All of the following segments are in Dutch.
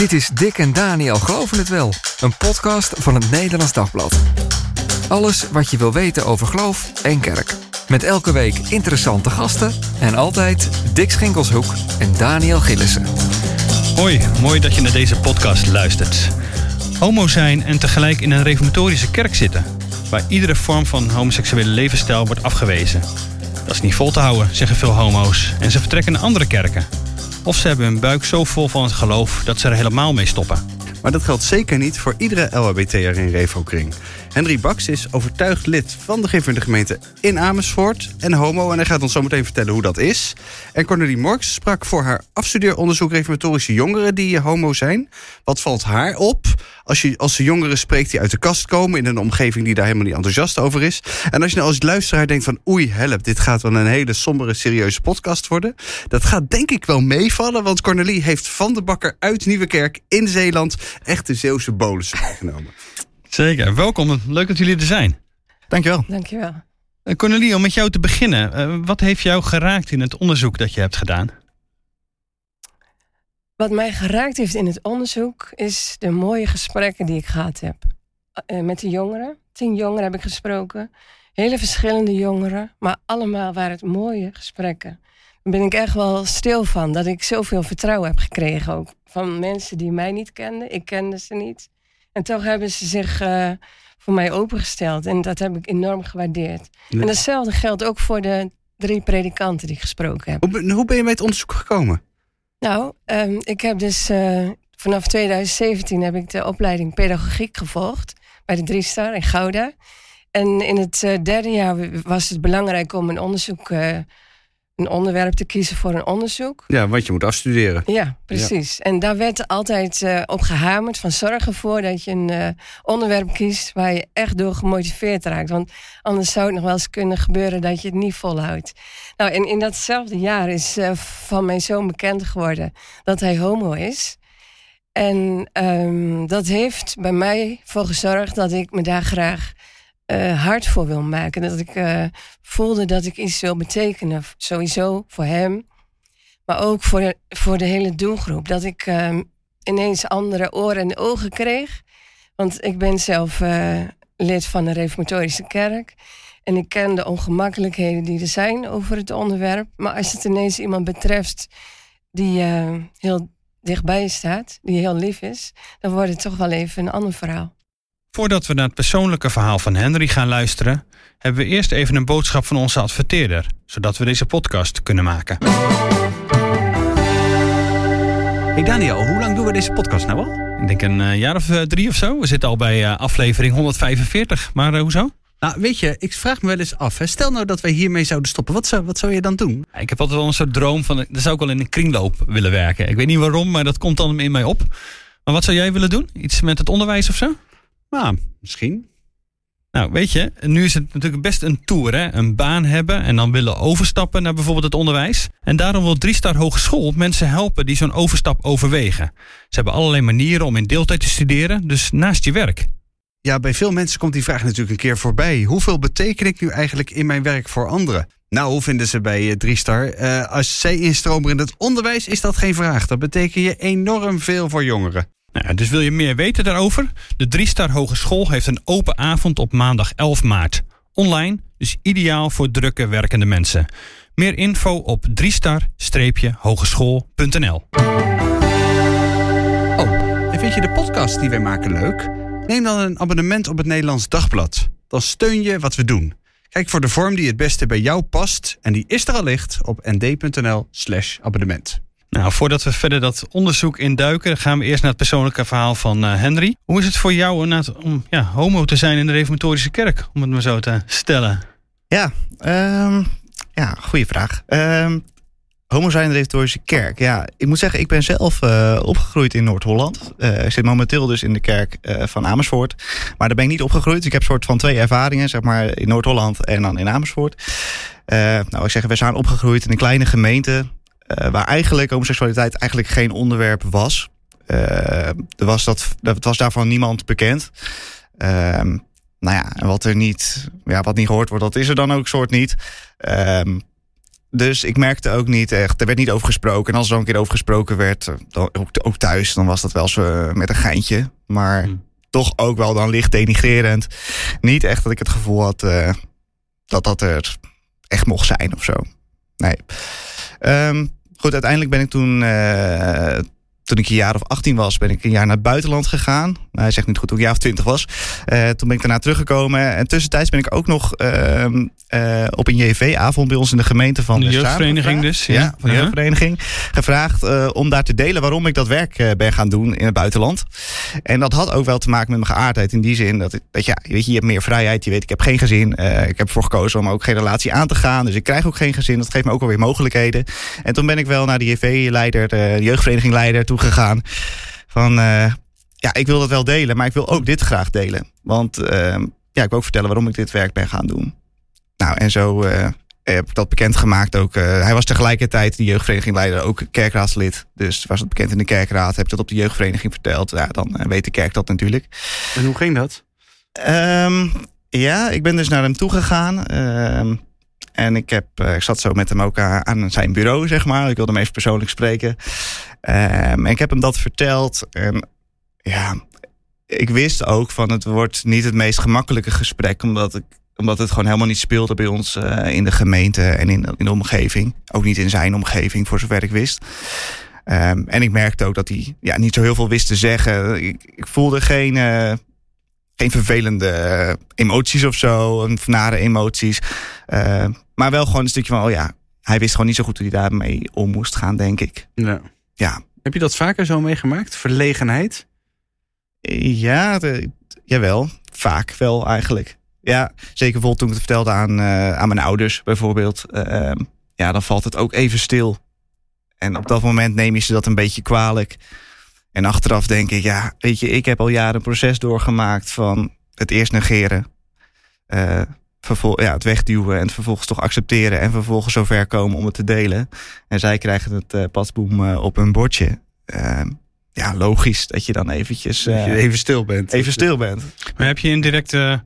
Dit is Dick en Daniel Geloven het Wel, een podcast van het Nederlands Dagblad. Alles wat je wil weten over geloof en kerk. Met elke week interessante gasten en altijd Dick Schinkelshoek en Daniel Gillissen. Hoi, mooi dat je naar deze podcast luistert. Homo zijn en tegelijk in een reformatorische kerk zitten, waar iedere vorm van homoseksuele levensstijl wordt afgewezen. Dat is niet vol te houden, zeggen veel homo's, en ze vertrekken naar andere kerken. Of ze hebben hun buik zo vol van het geloof dat ze er helemaal mee stoppen. Maar dat geldt zeker niet voor iedere LHBT'er in Revokring. Henry Baks is overtuigd lid van de Givende Gemeente in Amersfoort en homo. En hij gaat ons zo meteen vertellen hoe dat is. En Cornelie Morks sprak voor haar afstudeeronderzoek reformatorische jongeren die homo zijn. Wat valt haar op als, je, als ze jongeren spreekt die uit de kast komen in een omgeving die daar helemaal niet enthousiast over is? En als je nou als luisteraar denkt van oei, help, dit gaat wel een hele sombere, serieuze podcast worden. Dat gaat denk ik wel meevallen, want Cornelie heeft van de bakker uit Nieuwekerk in Zeeland echt de Zeeuwse bolus meegenomen. Zeker, welkom. Leuk dat jullie er zijn. Dankjewel. Dankjewel. Uh, Cornelie, om met jou te beginnen. Uh, wat heeft jou geraakt in het onderzoek dat je hebt gedaan? Wat mij geraakt heeft in het onderzoek is de mooie gesprekken die ik gehad heb. Uh, met de jongeren. Tien jongeren heb ik gesproken. Hele verschillende jongeren, maar allemaal waren het mooie gesprekken. Ben ik echt wel stil van. Dat ik zoveel vertrouwen heb gekregen ook. Van mensen die mij niet kenden. Ik kende ze niet. En toch hebben ze zich uh, voor mij opengesteld. En dat heb ik enorm gewaardeerd. En datzelfde geldt ook voor de drie predikanten die ik gesproken heb. Hoe, hoe ben je bij het onderzoek gekomen? Nou, um, ik heb dus uh, vanaf 2017 heb ik de opleiding pedagogiek gevolgd bij de Driestar in Gouda. En in het uh, derde jaar was het belangrijk om een onderzoek een onderwerp te kiezen voor een onderzoek. Ja, wat je moet afstuderen. Ja, precies. Ja. En daar werd altijd uh, op gehamerd van zorg ervoor dat je een uh, onderwerp kiest waar je echt door gemotiveerd raakt. Want anders zou het nog wel eens kunnen gebeuren dat je het niet volhoudt. Nou, en in datzelfde jaar is uh, van mijn zoon bekend geworden dat hij homo is. En um, dat heeft bij mij voor gezorgd dat ik me daar graag uh, hard voor wil maken. Dat ik uh, voelde dat ik iets wil betekenen. Sowieso voor hem. Maar ook voor de, voor de hele doelgroep. Dat ik uh, ineens andere oren en ogen kreeg. Want ik ben zelf uh, lid van een reformatorische kerk. En ik ken de ongemakkelijkheden die er zijn over het onderwerp. Maar als het ineens iemand betreft die heel dichtbij staat, die heel lief is, dan wordt het toch wel even een ander verhaal. Voordat we naar het persoonlijke verhaal van Henry gaan luisteren, hebben we eerst even een boodschap van onze adverteerder, zodat we deze podcast kunnen maken. Hey Daniel, hoe lang doen we deze podcast nou al? Ik denk een uh, jaar of uh, drie of zo. We zitten al bij uh, aflevering 145. Maar hoezo? Nou, weet je, ik vraag me wel eens af. Hè. Stel nou dat wij hiermee zouden stoppen. Wat zou, wat zou je dan doen? Ik heb altijd wel een soort droom van. Dan zou ik wel in een kringloop willen werken. Ik weet niet waarom, maar dat komt dan in mij op. Maar wat zou jij willen doen? Iets met het onderwijs of zo? Nou, misschien. Nou, weet je, nu is het natuurlijk best een tour, hè? Een baan hebben en dan willen overstappen naar bijvoorbeeld het onderwijs. En daarom wil Driestar Hogeschool mensen helpen die zo'n overstap overwegen. Ze hebben allerlei manieren om in deeltijd te studeren, dus naast je werk. Ja, bij veel mensen komt die vraag natuurlijk een keer voorbij. Hoeveel beteken ik nu eigenlijk in mijn werk voor anderen? Nou, hoe vinden ze bij Driestar? Uh, als zij instromen in het onderwijs is dat geen vraag. Dat betekent je enorm veel voor jongeren. Nou, dus wil je meer weten daarover? De Driestar Hogeschool heeft een open avond op maandag 11 maart. Online, dus ideaal voor drukke werkende mensen. Meer info op driestar-hogeschool.nl Oh, en vind je de podcast die wij maken leuk? Neem dan een abonnement op het Nederlands Dagblad. Dan steun je wat we doen. Kijk voor de vorm die het beste bij jou past. En die is er al licht op nd.nl slash abonnement. Nou, voordat we verder dat onderzoek induiken, gaan we eerst naar het persoonlijke verhaal van uh, Henry. Hoe is het voor jou om ja, homo te zijn in de reformatorische kerk, om het maar zo te stellen? Ja, um, ja goede vraag. Um, homo zijn in de reformatorische kerk. Ja, ik moet zeggen, ik ben zelf uh, opgegroeid in Noord-Holland. Uh, ik zit momenteel dus in de kerk van Amersfoort. Maar daar ben ik niet opgegroeid. Ik heb soort van twee ervaringen, zeg maar, in Noord-Holland en dan in Amersfoort. nou, ik zeg, we zijn opgegroeid in een kleine gemeente. Uh, waar eigenlijk homoseksualiteit eigenlijk geen onderwerp was. Uh, er was dat, dat was daarvan niemand bekend. Uh, nou ja, en wat er niet, ja, wat niet gehoord wordt, dat is er dan ook soort niet. Ehm, Dus ik merkte ook niet echt, er werd niet over gesproken. En als er dan een keer over gesproken werd, eh, dan, ook, ook thuis, dan was dat wel zo eh, met een geintje. Maar Hm. toch ook wel dan licht denigrerend. Niet echt dat ik het gevoel had eh, dat dat er echt mocht zijn of zo. Nee. Ehm, goed, uiteindelijk ben ik toen, eh, toen ik een jaar of 18 was, ben ik een jaar naar het buitenland gegaan. Nou, hij zegt niet goed toen ik jaar of 20 was. Eh, toen ben ik daarna teruggekomen. En tussentijds ben ik ook nog ehm, eh, op een JV-avond bij ons in de gemeente van De jeugdvereniging dus, ja. Ja, van de Ja. jeugdvereniging. Gevraagd eh, om daar te delen waarom ik dat werk ben gaan doen in het buitenland. En dat had ook wel te maken met mijn geaardheid. In die zin dat, ik, dat ja, je, weet, je je hebt meer vrijheid. Je weet, ik heb geen gezin. Ik heb ervoor gekozen om ook geen relatie aan te gaan. Dus ik krijg ook geen gezin. Dat geeft me ook alweer mogelijkheden. En toen ben ik wel naar de JV-leider, de jeugdvereniging-leider toegegaan. Van ja, ik wil dat wel delen, maar ik wil ook dit graag delen. Want eh, ja, ik wil ook vertellen waarom ik dit werk ben gaan doen. Nou, en zo eh, heb ik dat bekendgemaakt ook. eh, hij was tegelijkertijd de jeugdvereniging-leider, ook kerkraadslid. Dus was het bekend in de kerkraad. Heb ik dat op de jeugdvereniging verteld. Ja, dan eh, weet de kerk dat natuurlijk. En hoe ging dat? Ehm, ja, ik ben dus naar hem toe gegaan. Ehm, en ik, heb, eh, ik zat zo met hem ook aan, zijn bureau, zeg maar. Ik wilde hem even persoonlijk spreken. Ehm, en ik heb hem dat verteld. En ja, ik wist ook van het wordt niet het meest gemakkelijke gesprek. Omdat, ik, omdat het gewoon helemaal niet speelde bij ons eh, in de gemeente en in, in de omgeving. Ook niet in zijn omgeving, voor zover ik wist. Ehm, en ik merkte ook dat hij ja, niet zo heel veel wist te zeggen. Ik, ik voelde geen, eh, geen vervelende emoties of zo, een nare emoties. Eh, maar wel gewoon een stukje van, oh ja, hij wist gewoon niet zo goed hoe hij daarmee om moest gaan, denk ik. Ja. Ja, Heb je dat vaker zo meegemaakt? Verlegenheid? Ja de- jawel, vaak wel eigenlijk. Ja, zeker bijvoorbeeld toen ik het vertelde aan, eh, aan mijn ouders bijvoorbeeld. eh, ja, dan valt het ook even stil. En op dat moment neem je ze dat een beetje kwalijk. En achteraf denk ik, ja, weet je, ik heb al jaren een proces doorgemaakt van het eerst negeren. eh, ja, het wegduwen en het vervolgens toch accepteren. En vervolgens zover komen om het te delen. En zij krijgen het pasboom eh, op hun bordje. Ja, logisch dat je dan eventjes Dat eh, je even stil bent. even stil bent. Maar heb je een directe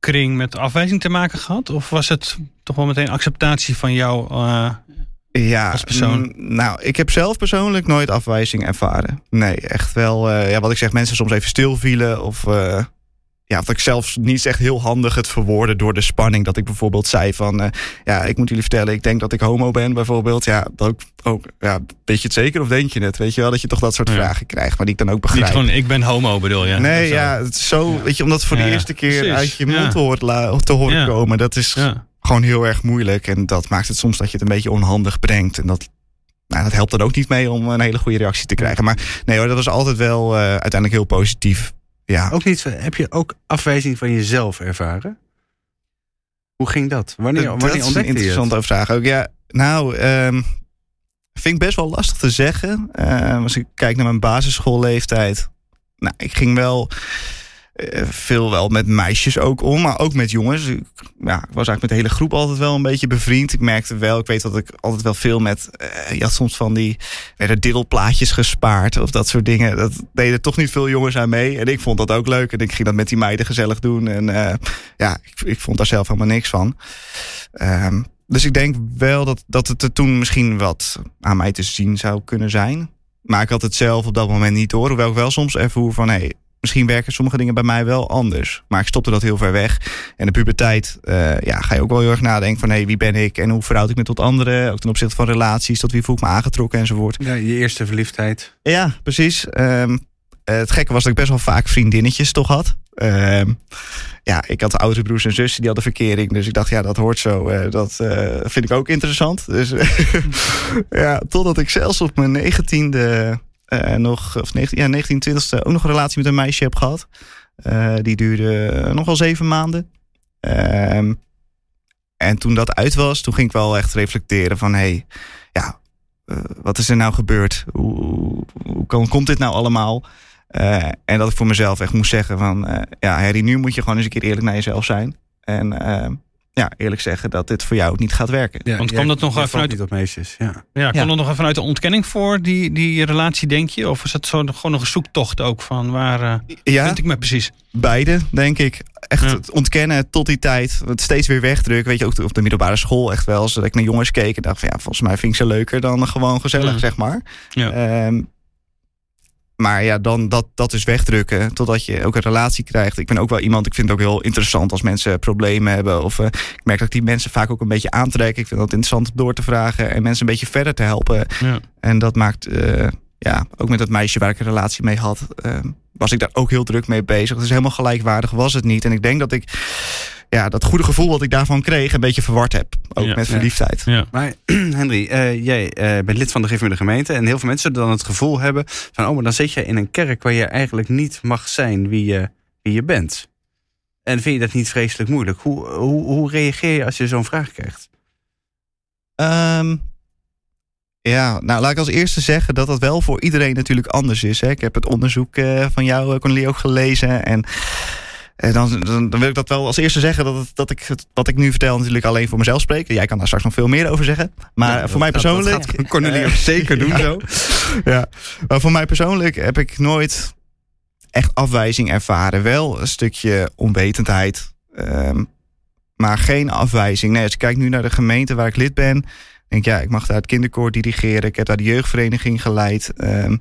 kring met afwijzing te maken gehad? Of was het toch wel meteen acceptatie van jou? eh, Ja, Als persoon? nou, ik heb zelf persoonlijk nooit afwijzing ervaren. Nee, echt wel. eh, ja, wat ik zeg, mensen soms even stil vielen. Of eh, ja, dat ik zelfs niet echt heel handig het verwoorden door de spanning. Dat ik bijvoorbeeld zei van, eh, ja, ik moet jullie vertellen, ik denk dat ik homo ben bijvoorbeeld. Ja, dat ook, ook ja, weet je het zeker of denk je het? Weet je wel, dat je toch dat soort Ja. vragen krijgt, maar die ik dan ook niet begrijp. gewoon, ik ben homo bedoel je? nee, ja, het is zo, weet je, om dat voor Ja, de eerste keer Precies, uit je mond la- te horen komen, dat is gewoon heel erg moeilijk. En dat maakt het soms dat je het een beetje onhandig brengt. En dat, nou, dat helpt dan ook niet mee om een hele goede reactie te krijgen. Maar nee hoor, dat was altijd wel eh, uiteindelijk heel positief. Ja, Ook niet, heb je ook afwijzing van jezelf ervaren? Hoe ging dat? Wanneer, dat wanneer ontdekte je het? interessante vraag ook. Ja, nou, ehm, vind ik best wel lastig te zeggen. Eh, als ik kijk naar mijn basisschoolleeftijd. Nou, ik ging wel eh, veel wel met meisjes ook om, maar ook met jongens. Ik, ja, ik was eigenlijk met de hele groep altijd wel een beetje bevriend. Ik merkte wel, ik weet dat ik altijd wel veel met... eh, had soms van die... werden dilplaatjes gespaard of dat soort dingen. Dat deden toch niet veel jongens aan mee. En ik vond dat ook leuk. En ik ging dat met die meiden gezellig doen. En eh, ja, ik, ik vond daar zelf helemaal niks van. Ehm, dus ik denk wel dat, dat het er toen misschien wat aan mij te zien zou kunnen zijn. Maar ik had het zelf op dat moment niet door. Hoewel ik wel soms ervoer van... Hey, misschien werken sommige dingen bij mij wel anders. Maar ik stopte dat heel ver weg. En de puberteit eh, ja, ga je ook wel heel erg nadenken van... Hé, wie ben ik en hoe verhoud ik me tot anderen? Ook ten opzichte van relaties, tot wie voel ik me aangetrokken enzovoort. Ja, je eerste verliefdheid. Ja, precies. Ehm, eh, het gekke was dat ik best wel vaak vriendinnetjes toch had. Ehm, ja, ik had oudere broers en zussen, die hadden verkering. Dus ik dacht, ja, dat hoort zo. eh, dat vind ik ook interessant. Dus ja, totdat ik zelfs op mijn negentiende nog, of 19, ja, 19, 20ste ook nog een relatie met een meisje heb gehad. Eh, die duurde nog wel zeven maanden. Ehm, en toen dat uit was, toen ging ik wel echt reflecteren van... Hey, ja, eh, wat is er nou gebeurd? Hoe, hoe kan, komt dit nou allemaal? Eh, en dat ik voor mezelf echt moest zeggen van... eh, ja, Harry, nu moet je gewoon eens een keer eerlijk naar jezelf zijn. En eh, ja, eerlijk zeggen dat dit voor jou niet gaat werken. Ja, Want kwam dat nog jij even valt uit- niet op meisjes, ja. Ja, kwam Ja. er nog even uit de ontkenning voor, die, die relatie, denk je? Of is het zo gewoon nog een zoektocht ook van waar eh, Ja, vind ik me precies? beide, denk ik. Echt Ja. het ontkennen tot die tijd. Het steeds weer wegdrukken. Weet je, ook op de middelbare school echt wel. Zodat ik naar jongens keek en dacht van ja, volgens mij vind ik ze leuker dan gewoon gezellig, Ja. zeg maar. Ja. Ehm, maar ja, dan dat, dat is wegdrukken totdat je ook een relatie krijgt. Ik ben ook wel iemand, ik vind het ook heel interessant als mensen problemen hebben. Of eh, ik merk dat ik die mensen vaak ook een beetje aantrek. Ik vind dat interessant om door te vragen en mensen een beetje verder te helpen. Ja. En dat maakt, eh, ja, ook met dat meisje waar ik een relatie mee had, eh, was ik daar ook heel druk mee bezig. Dus helemaal gelijkwaardig was het niet. En ik denk dat ik ja, dat goede gevoel wat ik daarvan kreeg, een beetje verward heb. Ook Ja. met verliefdheid. Ja. Maar Henry, eh, jij eh, bent lid van de gemeente gemeente. En heel veel mensen dan het gevoel hebben van... oh, maar dan zit je in een kerk waar je eigenlijk niet mag zijn wie je, wie je bent. En vind je dat niet vreselijk moeilijk? Hoe, hoe, hoe reageer je als je zo'n vraag krijgt? Ehm, ja, nou laat ik als eerste zeggen dat dat wel voor iedereen natuurlijk anders is. Hè. Ik heb het onderzoek eh, van jou, ook gelezen. En eh, dan, dan, dan wil ik dat wel als eerste zeggen dat, het, dat ik het, wat ik nu vertel natuurlijk alleen voor mezelf spreek. Jij kan daar straks nog veel meer over zeggen. Maar Ja, voor mij dat- dat persoonlijk... gaat Cornelie ook zeker doen Ja. zo. ja, maar voor mij persoonlijk heb ik nooit echt afwijzing ervaren. Wel een stukje onwetendheid, ehm, maar geen afwijzing. Nee, als ik kijk nu naar de gemeente waar ik lid ben, denk ja, ik mag daar het kinderkoor dirigeren. Ik heb daar de jeugdvereniging geleid. Ehm,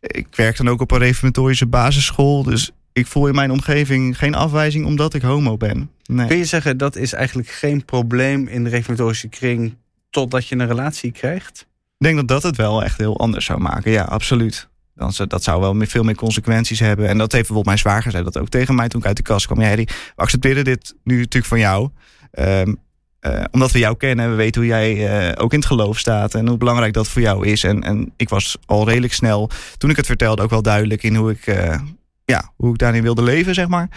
ik werk dan ook op een reformatorische basisschool. Dus ik voel in mijn omgeving geen afwijzing omdat ik homo ben. Nee. Kun je zeggen dat is eigenlijk geen probleem in de reformatorische kring... totdat je een relatie krijgt? Ik denk dat dat het wel echt heel anders zou maken. Ja, absoluut. Dan, zou- dat zou wel veel meer consequenties hebben. En dat heeft bijvoorbeeld mijn zwager zei dat ook tegen mij toen ik uit de kast kwam. Ja, Harry, we accepteren dit nu natuurlijk van jou. Ehm, eh, omdat we jou kennen, we weten hoe jij eh, ook in het geloof staat en hoe belangrijk dat voor jou is. En, en ik was al redelijk snel, toen ik het vertelde, ook wel duidelijk in hoe ik, eh, ja, hoe ik daarin wilde leven, zeg maar.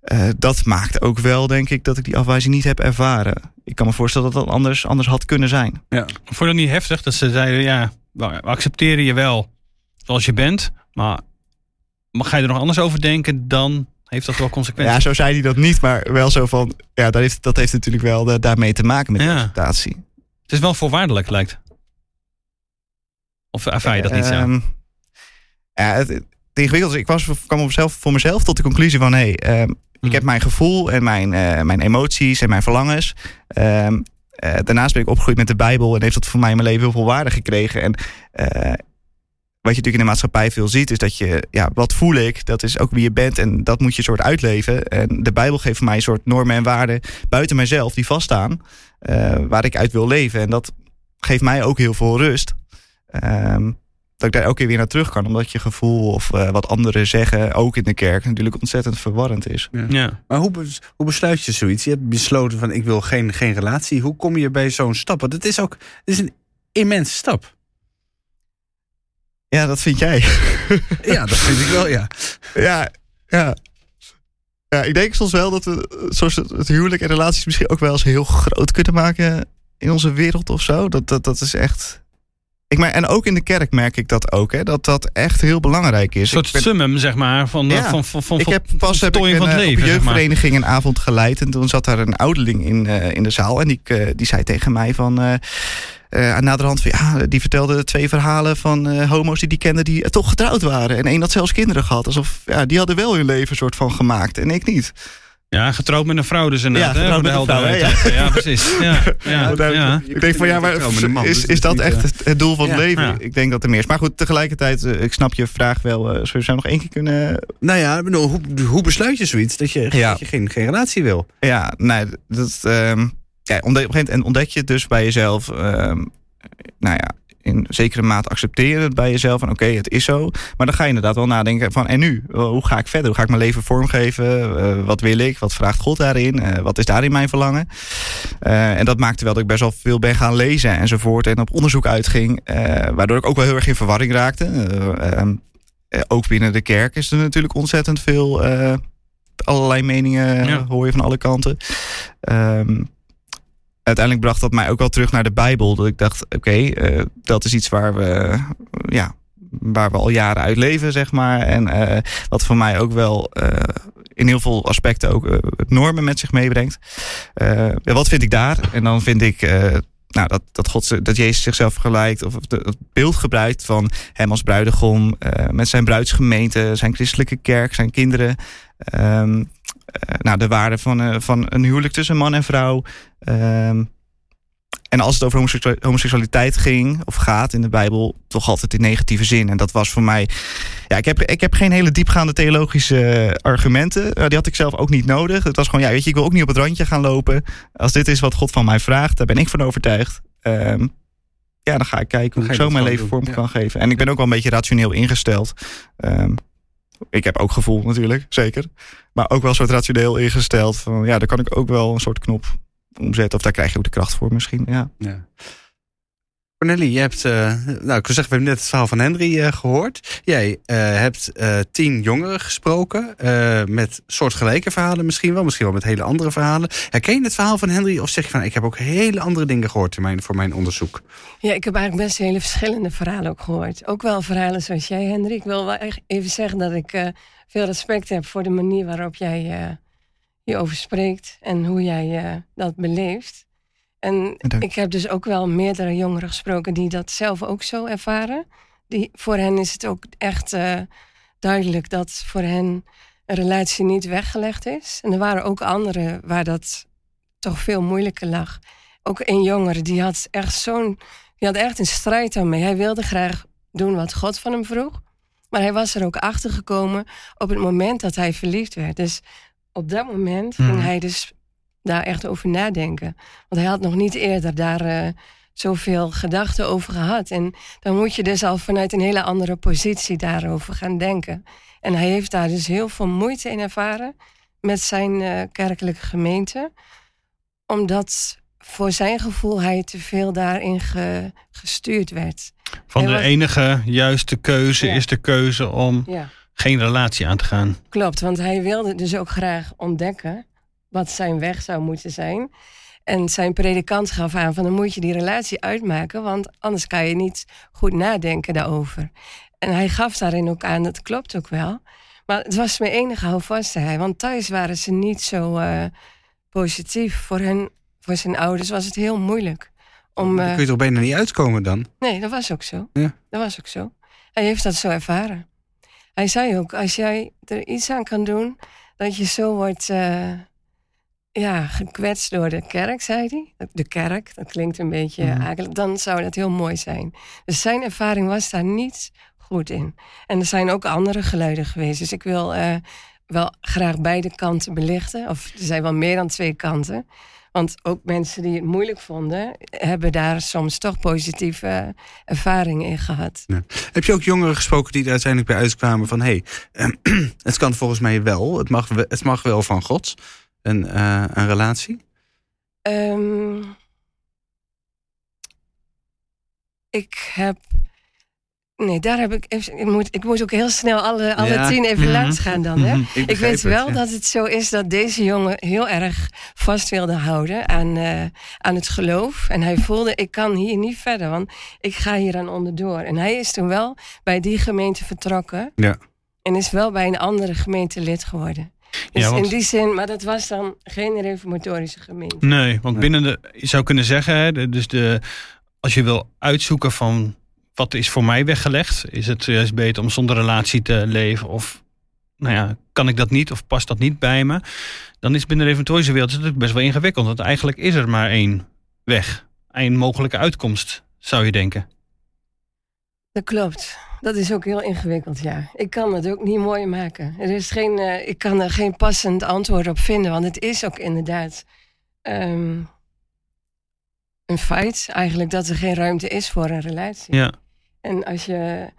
Eh, dat maakte ook wel, denk ik, dat ik die afwijzing niet heb ervaren. Ik kan me voorstellen dat dat anders, anders had kunnen zijn. Ja. Vond je dat niet heftig dat ze zeiden, ja, we accepteren je wel zoals je bent, maar mag ga je er nog anders over denken, dan heeft dat wel consequenties. Ja, zo zei hij dat niet, maar wel zo van. Ja, dat heeft, dat heeft natuurlijk wel de- daarmee te maken met de Ja. acceptatie. Het is wel voorwaardelijk, lijkt. Of ervaar je dat niet zo? Ehm, ja, het, het ingewikkelde is, ik was, kwam op mezelf, voor mezelf tot de conclusie van: hé, hey, ehm, Hm. ik heb mijn gevoel en mijn, eh, mijn emoties en mijn verlangens. Ehm, eh, daarnaast ben ik opgegroeid met de Bijbel en heeft dat voor mij in mijn leven heel veel waarde gekregen. En eh, wat je natuurlijk in de maatschappij veel ziet, is dat je, ja, wat voel ik? Dat is ook wie je bent en dat moet je soort uitleven. En de Bijbel geeft voor mij een soort normen en waarden buiten mijzelf die vaststaan, waar ik uit wil leven. En dat geeft mij ook heel veel rust. Ehm, dat ik daar elke keer weer naar terug kan, omdat je gevoel of eh, wat anderen zeggen, ook in de kerk, natuurlijk ontzettend verwarrend is. Ja. Maar hoe, bes- hoe besluit je zoiets? Je hebt besloten van ik wil geen, geen relatie. Hoe kom je bij zo'n stap? Want het is ook het is een immense stap. Ja, dat vind jij. Ja, dat vind ik wel, ja. Ja, ja. Ja, ik denk soms wel dat we eh, zoals het het huwelijk en relaties misschien ook wel eens heel groot kunnen maken in onze wereld of zo. Dat, dat, dat is echt. Ik merk, en ook in de kerk merk ik dat ook, hè, dat dat echt heel belangrijk is. Een soort ben- summum, zeg maar, van, Ja. van, van, van, ik heb van pas heb ik een, van het eh, leven, op een maar. jeugdvereniging een avond geleid. En toen zat daar een ouderling in, eh, in de zaal. En die, eh, die zei tegen mij van... eh eh, naderhand van ja, die vertelde twee verhalen van eh, homo's die die kenden die eh, toch getrouwd waren. En één had zelfs kinderen gehad. Alsof ja, die hadden wel hun leven soort van gemaakt en ik niet. Ja, getrouwd met een vrouw dus inderdaad. Ja, hè, getrouwd met een vrouw, even. Ja, precies. Ja, ja, Ja, ja. Ik denk van ja, maar is, dus is dat echt eh, het, doel van het ja. leven? Ja. Ik denk dat er meer is. Maar goed, tegelijkertijd, eh, ik snap je vraag wel. eh, Zullen we zo nog één keer kunnen Nou ja, ik bedoel, hoe, hoe besluit je zoiets dat je, Ja. dat je geen, geen relatie wil? Ja, nee, dat. ehm ja, ontdek, op een gegeven moment ontdek je het dus bij jezelf. ehm, nou ja, in zekere mate accepteer je het bij jezelf. Van oké, het is zo. Maar dan ga je inderdaad wel nadenken van en nu? Hoe ga ik verder? Hoe ga ik mijn leven vormgeven? Eh, wat wil ik? Wat vraagt God daarin? Eh, wat is daarin mijn verlangen? Eh, en dat maakte wel dat ik best wel veel ben gaan lezen enzovoort. En op onderzoek uitging. waardoor ik ook wel heel erg in verwarring raakte. Eh, ehm, eh, ook binnen de kerk is er natuurlijk ontzettend veel. allerlei meningen Ja. hoor je van alle kanten. Ehm, uiteindelijk bracht dat mij ook wel terug naar de Bijbel. Dat ik dacht, oké, eh, dat is iets waar we, ja, waar we al jaren uit leven, zeg maar. En eh, wat voor mij ook wel eh, in heel veel aspecten ook normen met zich meebrengt. Wat vind ik daar? En dan vind ik nou, dat, dat, God, dat Jezus zichzelf vergelijkt, of het beeld gebruikt van hem als bruidegom, met zijn bruidsgemeente, zijn christelijke kerk, zijn kinderen. Um, nou, de waarde van, van een huwelijk tussen man en vrouw. Um, en als het over homoseksualiteit ging of gaat in de Bijbel, toch altijd in negatieve zin. En dat was voor mij. Ja, ik heb, ik heb geen hele diepgaande theologische argumenten. die had ik zelf ook niet nodig. Het was gewoon, ja, weet je, ik wil ook niet op het randje gaan lopen. Als dit is wat God van mij vraagt, daar ben ik van overtuigd. Um, ja, dan ga ik kijken hoe ik zo mijn leven vorm kan geven. En ik ben ook wel een beetje rationeel ingesteld. Um, ik heb ook gevoel natuurlijk, zeker. Maar ook wel een soort rationeel ingesteld. Van ja, daar kan ik ook wel een soort knop omzetten. Of daar krijg je ook de kracht voor misschien. Ja. ja. Cornelie, je hebt, uh, nou ik wil zeggen, we hebben net het verhaal van Henry uh, gehoord. Jij uh, hebt tien jongeren gesproken met soortgelijke verhalen misschien wel, misschien wel met hele andere verhalen. Herken je het verhaal van Henry of zeg je van, ik heb ook hele andere dingen gehoord voor mijn onderzoek? Ja, ik heb eigenlijk best hele verschillende verhalen ook gehoord. Ook wel verhalen zoals jij, Henry. Ik wil wel even zeggen dat ik veel respect heb voor de manier waarop jij je over spreekt en hoe jij dat beleeft. En ik heb dus ook wel meerdere jongeren gesproken die dat zelf ook zo ervaren. Die, voor hen is het ook echt uh, duidelijk dat voor hen een relatie niet weggelegd is. En er waren ook anderen waar dat toch veel moeilijker lag. Ook een jongere die had echt zo'n. Die had echt een strijd daarmee. Hij wilde graag doen wat God van hem vroeg. Maar hij was er ook achter gekomen op het moment dat hij verliefd werd. Dus op dat moment ging mhm. hij dus daar echt over nadenken. Want hij had nog niet eerder daar uh, zoveel gedachten over gehad. En dan moet je dus al vanuit een hele andere positie daarover gaan denken. En hij heeft daar dus heel veel moeite in ervaren met zijn uh, kerkelijke gemeente. Omdat voor zijn gevoel hij te veel daarin gestuurd werd. Van de enige juiste keuze is de keuze om... Ja geen relatie aan te gaan. Klopt, want hij wilde dus ook graag ontdekken wat zijn weg zou moeten zijn. En zijn predikant gaf aan van dan moet je die relatie uitmaken, want anders kan je niet goed nadenken daarover. En hij gaf daarin ook aan, dat klopt ook wel. Maar het was mijn enige houvast, hij. Want thuis waren ze niet zo uh, positief. Voor, hen, voor zijn ouders was het heel moeilijk. Om, uh, kun je toch bijna niet uitkomen dan? Nee, dat was ook zo. Ja. Dat was ook zo. Hij heeft dat zo ervaren. Hij zei ook, als jij er iets aan kan doen, dat je zo wordt uh, ja, gekwetst door de kerk, zei hij. De kerk, dat klinkt een beetje mm. eigenlijk, dan zou dat heel mooi zijn. Dus zijn ervaring was daar niet goed in. En er zijn ook andere geluiden geweest. Dus ik wil uh, wel graag beide kanten belichten. Of er zijn wel meer dan twee kanten. Want ook mensen die het moeilijk vonden, hebben daar soms toch positieve ervaringen in gehad. Ja. Heb je ook jongeren gesproken die er uiteindelijk bij uitkwamen van hé, hey, het kan volgens mij wel, het mag, het mag wel van God, een, uh, een relatie? Um, ik heb Nee, daar heb ik. Ik moet, ik moet ook heel snel alle, alle tien even mm langs gaan dan. Hè? ik, ik weet wel dat het zo is dat deze jongen heel erg vast wilde houden aan, uh, aan het geloof. En hij voelde: ik kan hier niet verder, want ik ga hier aan onderdoor. En hij is toen wel bij die gemeente vertrokken. Ja. En is wel bij een andere gemeente lid geworden. Dus ja, want... in die zin, maar dat was dan geen reformatorische gemeente. Nee, want binnen de, je zou kunnen zeggen, hè, dus de, als je wil uitzoeken van wat is voor mij weggelegd? Is het juist beter om zonder relatie te leven? Of nou ja, kan ik dat niet of past dat niet bij me? Dan is binnen de reformatorische wereld het best wel ingewikkeld. Want eigenlijk is er maar één weg. één mogelijke uitkomst, zou je denken. Dat klopt. Dat is ook heel ingewikkeld, ja. Ik kan het ook niet mooi maken. Er is geen, uh, ik kan er geen passend antwoord op vinden, want het is ook inderdaad um, een feit eigenlijk dat er geen ruimte is voor een relatie. Ja. En als je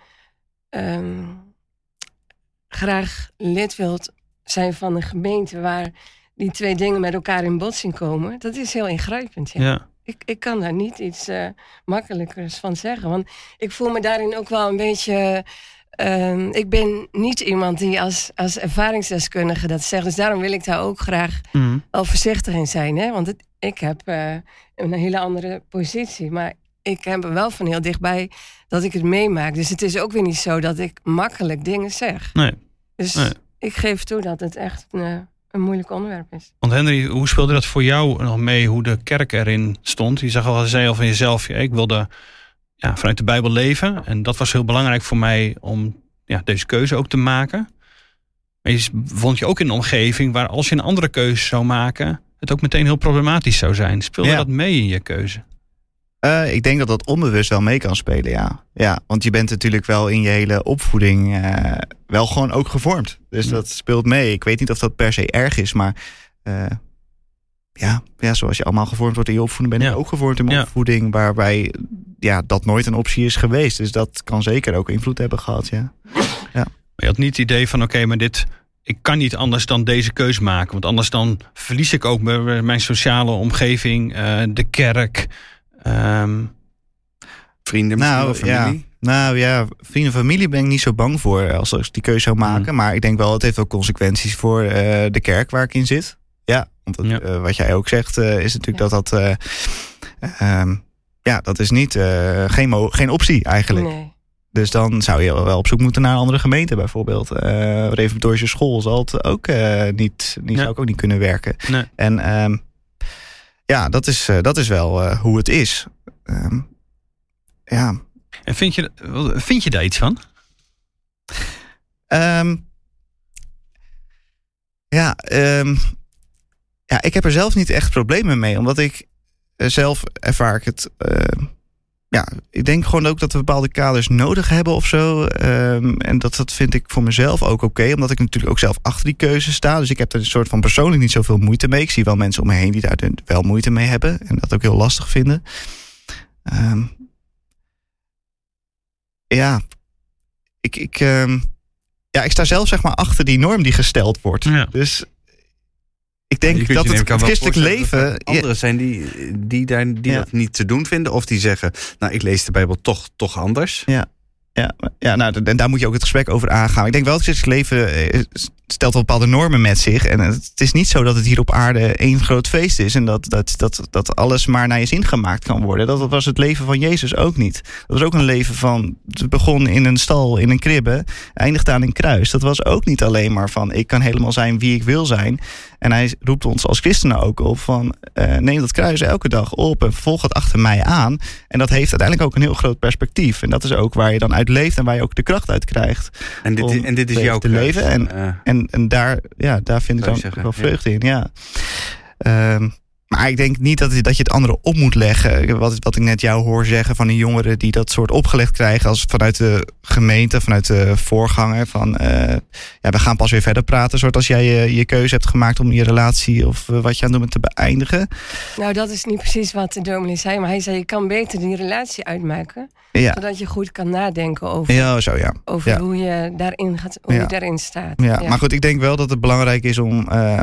ehm, graag lid wilt zijn van een gemeente waar die twee dingen met elkaar in botsing komen, dat is heel ingrijpend. Ja. Ik, ik kan daar niet iets uh, makkelijkers van zeggen. Want ik voel me daarin ook wel een beetje. Ehm, ik ben niet iemand die als, als ervaringsdeskundige dat zegt. Dus daarom wil ik daar ook graag mm. al voorzichtig in zijn. Hè? Want het, ik heb uh, een hele andere positie. Maar ik heb er wel van heel dichtbij dat ik het meemaak. Dus het is ook weer niet zo dat ik makkelijk dingen zeg. Nee. Dus ik geef toe dat het echt een, eh, een moeilijk onderwerp is. Want Henry, hoe speelde dat voor jou nog mee hoe de kerk erin stond? Je zag al, zei al van jezelf, ja, ik wilde ja, vanuit de Bijbel leven. En dat was heel belangrijk voor mij om ja, deze keuze ook te maken. Maar je vond je ook in een omgeving waar als je een andere keuze zou maken, het ook meteen heel problematisch zou zijn. Speelde Ja. dat mee in je keuze? Eh, ik denk dat dat onbewust wel mee kan spelen, ja. ja. Want je bent natuurlijk wel in je hele opvoeding eh, wel gewoon ook gevormd. Dus Ja. dat speelt mee. Ik weet niet of dat per se erg is, maar eh, ja, ja, zoals je allemaal gevormd wordt in je opvoeding, ben ik Ja. ook gevormd in mijn Ja. opvoeding, waarbij ja, dat nooit een optie is geweest. Dus dat kan zeker ook invloed hebben gehad, ja. Maar je had niet het idee van, oké, maar dit, ik kan niet anders dan deze keus maken. Want anders dan verlies ik ook mijn sociale omgeving, de kerk. Ehm, Vrienden, Nou, wel familie. Nou ja, vrienden en familie ben ik niet zo bang voor als ik die keuze zou maken. Maar ik denk wel, het heeft ook consequenties voor eh, de kerk waar ik in zit. Ja, want het, Ja. eh, wat jij ook zegt, eh, is natuurlijk dat dat... eh, ehm, ja, dat is niet, eh, geen, mo- geen optie eigenlijk. Nee. Dus dan zou je wel op zoek moeten naar een andere gemeente bijvoorbeeld. Eh reformatorische school zal het ook eh, niet, niet, Ja. zou ik ook niet kunnen werken. Nee. En ehm, ja, dat is, eh, dat is wel eh, hoe het is. Ehm, ja, en vind je, vind je daar iets van? Ehm, ja, ehm, ja, ik heb er zelf niet echt problemen mee, omdat ik eh, zelf ervaar ik het. Ja, ik denk gewoon ook dat we bepaalde kaders nodig hebben of zo. Ehm, en dat, dat vind ik voor mezelf ook oké, omdat ik natuurlijk ook zelf achter die keuze sta. Dus ik heb er een soort van persoonlijk niet zoveel moeite mee. Ik zie wel mensen om me heen die daar wel moeite mee hebben en dat ook heel lastig vinden. Ehm, ja, ik, ik, ehm, ja, ik sta zelf zeg maar achter die norm die gesteld wordt. Ja. Dus ik denk dat het christelijk leven... ja, Anderen zijn die, die, daar, die Ja. dat niet te doen vinden. Of die zeggen, nou ik lees de Bijbel toch, toch anders. Ja, ja nou, en daar moet je ook het gesprek over aangaan. Ik denk wel dat het christelijk leven eh, stelt wel bepaalde normen met zich. En het is niet zo dat het hier op aarde één groot feest is. En dat, dat, dat, dat alles maar naar je zin gemaakt kan worden. Dat was het leven van Jezus ook niet. Dat was ook een leven van... Het begon in een stal, in een kribbe. Eindigt aan een kruis. Dat was ook niet alleen maar van... Ik kan helemaal zijn wie ik wil zijn. En hij roept ons als christenen ook op van... eh, neem dat kruis elke dag op en volg het achter mij aan. En dat heeft uiteindelijk ook een heel groot perspectief. En dat is ook waar je dan uit leeft en waar je ook de kracht uit krijgt. En dit, Om en dit is jouw te leven en- Eh, En, en daar, ja, daar vind ik dan wel vreugde in, ja. Ehm, maar ik denk niet dat, dat je het anderen op moet leggen. Wat, wat ik net jou hoor zeggen van een jongeren die dat soort opgelegd krijgen als vanuit de gemeente, vanuit de voorganger. Van eh, ja, we gaan pas weer verder praten. Soort als jij je, je keuze hebt gemaakt om je relatie of eh, wat je aan het doen bent te beëindigen. Nou, dat is niet precies wat de dominee zei. Maar hij zei, je kan beter die relatie uitmaken. Ja, Zodat je goed kan nadenken over, ja zo ja. over ja. hoe je daarin gaat, hoe je daarin staat. Ja, maar goed, ik denk wel dat het belangrijk is om eh,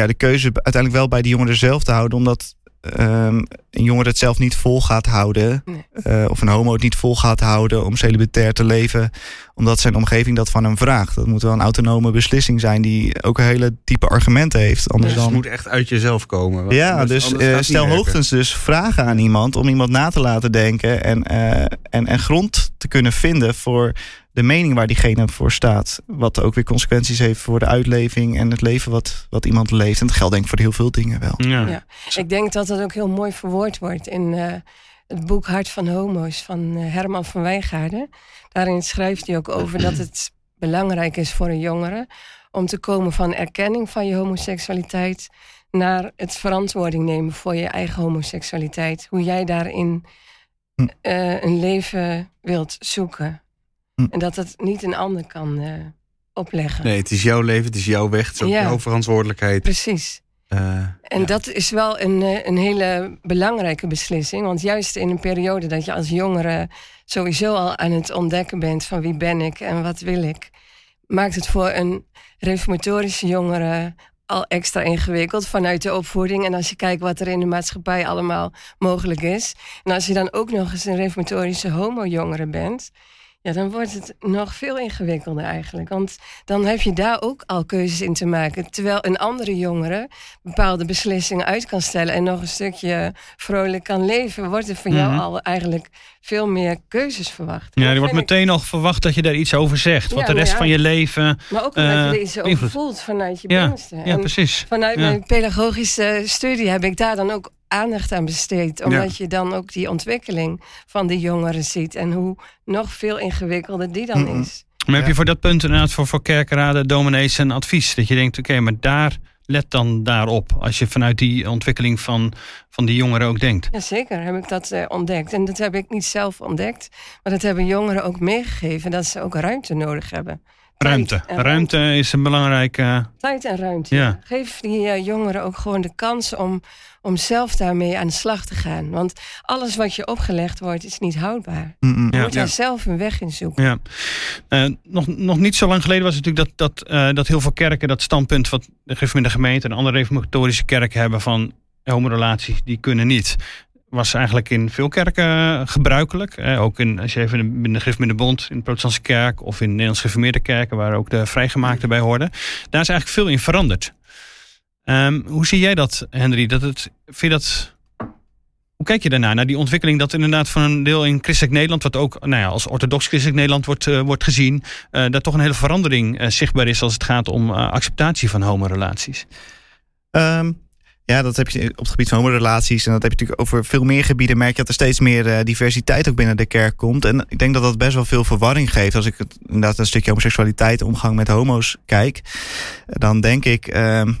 ja, de keuze uiteindelijk wel bij de jongeren zelf te houden. Omdat ehm, een jongere het zelf niet vol gaat houden. Nee. eh, of een homo het niet vol gaat houden om celibatair te leven. Omdat zijn omgeving dat van hem vraagt. Dat moet wel een autonome beslissing zijn die ook een hele diepe argumenten heeft. Anders dus het dan... moet echt uit jezelf komen. want Ja, anders- dus anders eh, stel hoogstens dus vragen aan iemand om iemand na te laten denken en, eh, en, en grond te kunnen vinden voor de mening waar diegene voor staat. Wat ook weer consequenties heeft voor de uitleving en het leven wat, wat iemand leeft. En dat geldt denk ik voor heel veel dingen wel. Ja. Ja. Ik denk dat dat ook heel mooi verwoord wordt in eh, het boek Hart van Homo's van eh, Herman van Wijngaarden. Daarin schrijft hij ook over dat het belangrijk is voor een jongere om te komen van erkenning van je homoseksualiteit naar het verantwoording nemen voor je eigen homoseksualiteit. Hoe jij daarin Hm. eh, een leven wilt zoeken. Hm. En dat het niet een ander kan eh, opleggen. Nee, het is jouw leven, het is jouw weg, het is ook Ja. jouw verantwoordelijkheid. Precies. Eh, En ja. dat is wel een, eh, een hele belangrijke beslissing. Want juist in een periode dat je als jongere sowieso al aan het ontdekken bent van wie ben ik en wat wil ik, maakt het voor een reformatorische jongere al extra ingewikkeld vanuit de opvoeding. En als je kijkt wat er in de maatschappij allemaal mogelijk is. En als je dan ook nog eens een reformatorische homo-jongere bent. Ja, dan wordt het nog veel ingewikkelder eigenlijk. Want dan heb je daar ook al keuzes in te maken. Terwijl een andere jongere bepaalde beslissingen uit kan stellen en nog een stukje vrolijk kan leven, wordt er van jou Mhm. al eigenlijk veel meer keuzes verwacht. Ja, er wordt ik- meteen al verwacht dat je daar iets over zegt. Ja, wat de maar rest ja. van je leven. Maar ook omdat eh, je er iets over invloed. voelt vanuit je Ja, binnenste. ja, En precies. Vanuit mijn pedagogische studie heb ik daar dan ook aandacht aan besteed. Omdat je dan ook die ontwikkeling van die jongeren ziet. En hoe nog veel ingewikkelder die dan is. Maar heb je voor dat punt inderdaad voor, voor kerkenraden, dominees een advies? Dat je denkt, oké, maar daar let dan daarop. Als je vanuit die ontwikkeling van, van die jongeren ook denkt. Jazeker, heb ik dat eh, ontdekt. En dat heb ik niet zelf ontdekt. Maar dat hebben jongeren ook meegegeven. Dat ze ook ruimte nodig hebben. Ruimte. Ruimte is een belangrijke... Tijd en ruimte. Ja. Geef die eh, jongeren ook gewoon de kans om, om zelf daarmee aan de slag te gaan. Want alles wat je opgelegd wordt, is niet houdbaar. Mm-mm. Je Ja. moet daar zelf een weg in zoeken. Ja. Eh, nog, nog niet zo lang geleden was het natuurlijk dat, dat, eh, dat heel veel kerken dat standpunt wat de gemeente en andere reformatorische kerken hebben van homorelaties, die kunnen niet. Was eigenlijk in veel kerken gebruikelijk. Eh, ook in, als je even in de, in de bond, in de protestantse kerk of in Nederlands gereformeerde kerken, waar ook de vrijgemaakten bij hoorden. Daar is eigenlijk veel in veranderd. Ehm, hoe zie jij dat, Henry? Dat het, vind je dat hoe kijk je daarnaar, naar die ontwikkeling dat inderdaad van een deel in christelijk Nederland, wat ook nou ja, als orthodox christelijk Nederland wordt, eh, wordt gezien, eh daar toch een hele verandering zichtbaar is als het gaat om acceptatie van homorelaties? Ehm, ja, dat heb je op het gebied van homorelaties. En dat heb je natuurlijk over veel meer gebieden. Merk je dat er steeds meer eh, diversiteit ook binnen de kerk komt. En ik denk dat dat best wel veel verwarring geeft. Als ik het, inderdaad een stukje homoseksualiteit, omgang met homo's kijk. Dan denk ik ehm,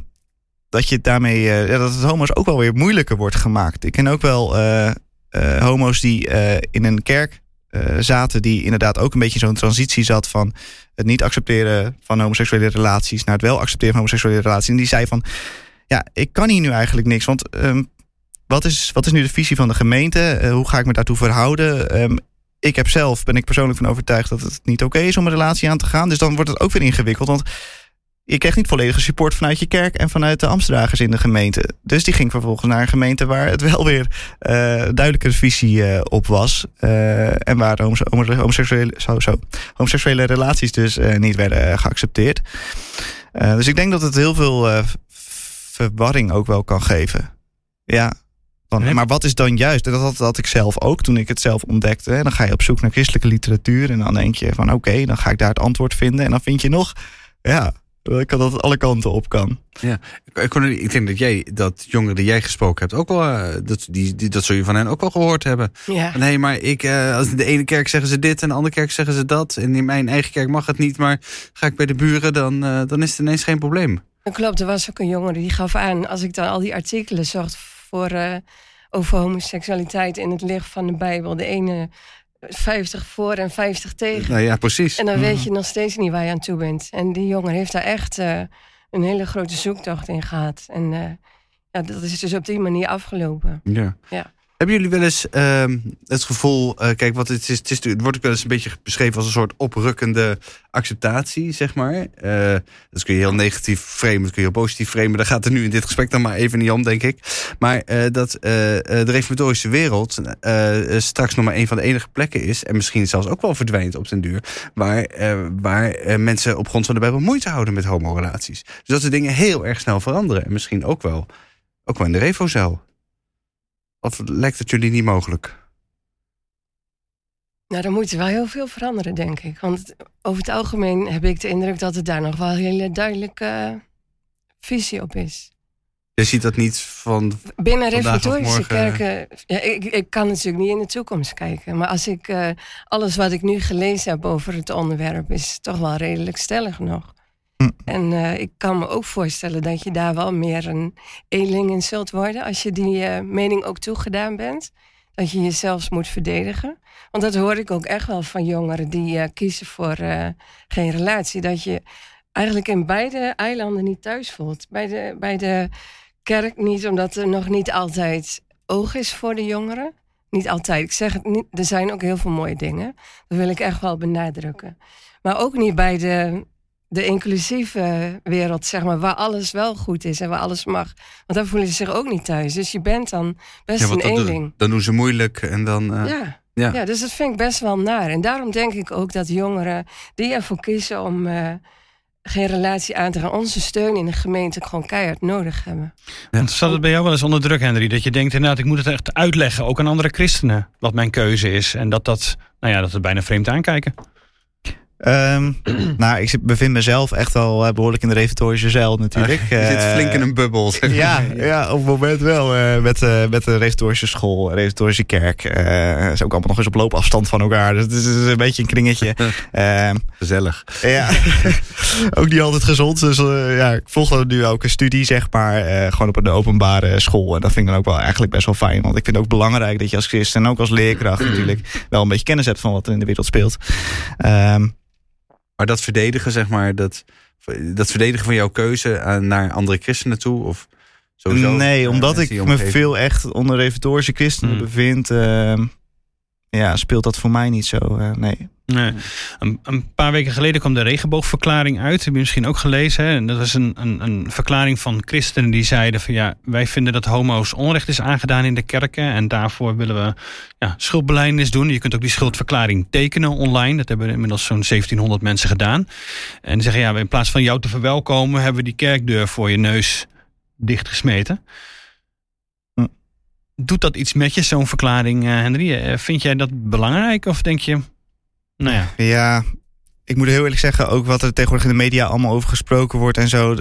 dat je daarmee. eh, dat het homo's ook wel weer moeilijker wordt gemaakt. Ik ken ook wel eh, eh, homo's die eh, in een kerk eh, zaten. Die inderdaad ook een beetje zo'n transitie zat van het niet accepteren van homoseksuele relaties naar het wel accepteren van homoseksuele relaties. En die zei van ja, ik kan hier nu eigenlijk niks. Want ehm, wat, is, wat is nu de visie van de gemeente? Eh, hoe ga ik me daartoe verhouden? Ehm, ik heb zelf, ben ik persoonlijk van overtuigd dat het niet oké is om een relatie aan te gaan. Dus dan wordt het ook weer ingewikkeld. Want je krijgt niet volledige support vanuit je kerk en vanuit de ambtsdragers in de gemeente. Dus die ging vervolgens naar een gemeente waar het wel weer eh duidelijke visie eh, op was. En waar homose- homo- homoseksuele, zo, zo, homoseksuele relaties dus niet werden geaccepteerd. Dus ik denk dat het heel veel verwarring ook wel kan geven. Ja. Van, En maar wat is dan juist? En dat had, had ik zelf ook toen ik het zelf ontdekte. hè. Dan ga je op zoek naar christelijke literatuur. En dan denk je van oké, dan ga ik daar het antwoord vinden. En dan vind je nog, ja, ik kan dat het alle kanten op kan. Ik, Cornelie, ik denk dat jij, dat jongeren die jij gesproken hebt, ook wel, eh, dat, die, die, dat zul je van hen ook wel gehoord hebben. Ja. Nee, maar ik, eh, als in de ene kerk zeggen ze dit en de andere kerk zeggen ze dat. En in mijn eigen kerk mag het niet, maar ga ik bij de buren, dan, eh, dan is het ineens geen probleem. Klopt, er was ook een jongere die gaf aan, als ik dan al die artikelen zocht voor, eh, over homoseksualiteit in het licht van de Bijbel, de ene 50 voor en 50 tegen. Nou ja, precies. En dan weet je nog steeds niet waar je aan toe bent. En die jongen heeft daar echt eh, een hele grote zoektocht in gehad. En eh, ja, dat is dus op die manier afgelopen. Ja. Ja. Hebben jullie wel eens ehm, het gevoel, eh, kijk, wat het is, het is, het wordt ook wel eens een beetje beschreven als een soort oprukkende acceptatie, zeg maar. Eh, dat kun je heel negatief framen, dat kun je heel positief framen. Daar gaat het nu in dit gesprek dan maar even niet om, denk ik. Maar eh, dat de reformatorische wereld straks nog maar een van de enige plekken is, en misschien zelfs ook wel verdwijnt op den duur, waar, waar mensen op grond van de Bijbel moeite houden met homorelaties. Dus dat de dingen heel erg snel veranderen. En misschien ook wel, ook wel in de refozaal. Of lijkt het jullie niet mogelijk? Nou, dan moet er wel heel veel veranderen, denk ik. Want over het algemeen heb ik de indruk dat er daar nog wel een hele duidelijke eh, visie op is. Je ziet dat niet van. Binnen reformatorische morgen, kerken. Ja, ik, ik kan natuurlijk niet in de toekomst kijken. Maar als ik eh, alles wat ik nu gelezen heb over het onderwerp, is toch wel redelijk stellig nog. Hm. En eh, ik kan me ook voorstellen dat je daar wel meer een eenling in zult worden. Als je die eh, mening ook toegedaan bent. Dat je jezelf moet verdedigen. Want dat hoor ik ook echt wel van jongeren die eh, kiezen voor geen relatie. Dat je eigenlijk in beide eilanden niet thuis voelt. Bij de, bij de kerk niet, omdat er nog niet altijd oog is voor de jongeren. Niet altijd. Ik zeg het niet, er zijn ook heel veel mooie dingen. Dat wil ik echt wel benadrukken. Maar ook niet bij de, de inclusieve wereld, zeg maar, waar alles wel goed is en waar alles mag. Want daar voelen ze zich ook niet thuis. Dus je bent dan best Ja, een eenling. doen, dan doen ze moeilijk en dan. eh, Ja, Ja. Ja, dus dat vind ik best wel naar. En daarom denk ik ook dat jongeren die ervoor kiezen om eh, geen relatie aan te gaan, onze steun in de gemeente gewoon keihard nodig hebben. Want zat het bij jou wel eens onder druk, Henry? Dat je denkt inderdaad, ik moet het echt uitleggen, ook aan andere christenen, wat mijn keuze is. En dat dat, nou ja, dat het bijna vreemd aankijken. Ehm, nou, ik bevind mezelf echt wel eh, behoorlijk in de reformatorische zeil natuurlijk. Je zit Eh, flink in een bubbel. zeg maar. Ja, ja, op het moment wel. eh, met, met de reformatorische school, de reformatorische kerk. eh is ook allemaal nog eens op loopafstand van elkaar. Dus het is een beetje een kringetje. Ehm, Gezellig. ja, ook niet altijd gezond. Dus ja, ik volg dan nu ook een studie, zeg maar. gewoon op een openbare school. En dat vind ik dan ook wel eigenlijk best wel fijn. Want ik vind het ook belangrijk dat je als christen en ook als leerkracht natuurlijk wel een beetje kennis hebt van wat er in de wereld speelt. Ehm, Maar dat verdedigen, zeg maar, dat, dat verdedigen van jouw keuze aan, naar andere christenen toe? Of sowieso? nee, eh, omdat ik me veel echt onder reformatorische christenen Hmm. bevind. ehm, ja, speelt dat voor mij niet zo. eh, nee. Nee. Een, een paar weken geleden kwam de regenboogverklaring uit. Heb je misschien ook gelezen. Hè? En dat was een, een, een verklaring van christenen die zeiden van ja, wij vinden dat homo's onrecht is aangedaan in de kerken. En daarvoor willen we ja, schuldbelijdenis doen. Je kunt ook die schuldverklaring tekenen online. Dat hebben inmiddels zo'n 1700 mensen gedaan. En die zeggen ja, in plaats van jou te verwelkomen, hebben we die kerkdeur voor je neus dichtgesmeten. Hm. Doet dat iets met je, zo'n verklaring, eh, Henry? Eh, Vind jij dat belangrijk of denk je, nou ja, Ja, ik moet heel eerlijk zeggen, ook wat er tegenwoordig in de media allemaal over gesproken wordt en zo.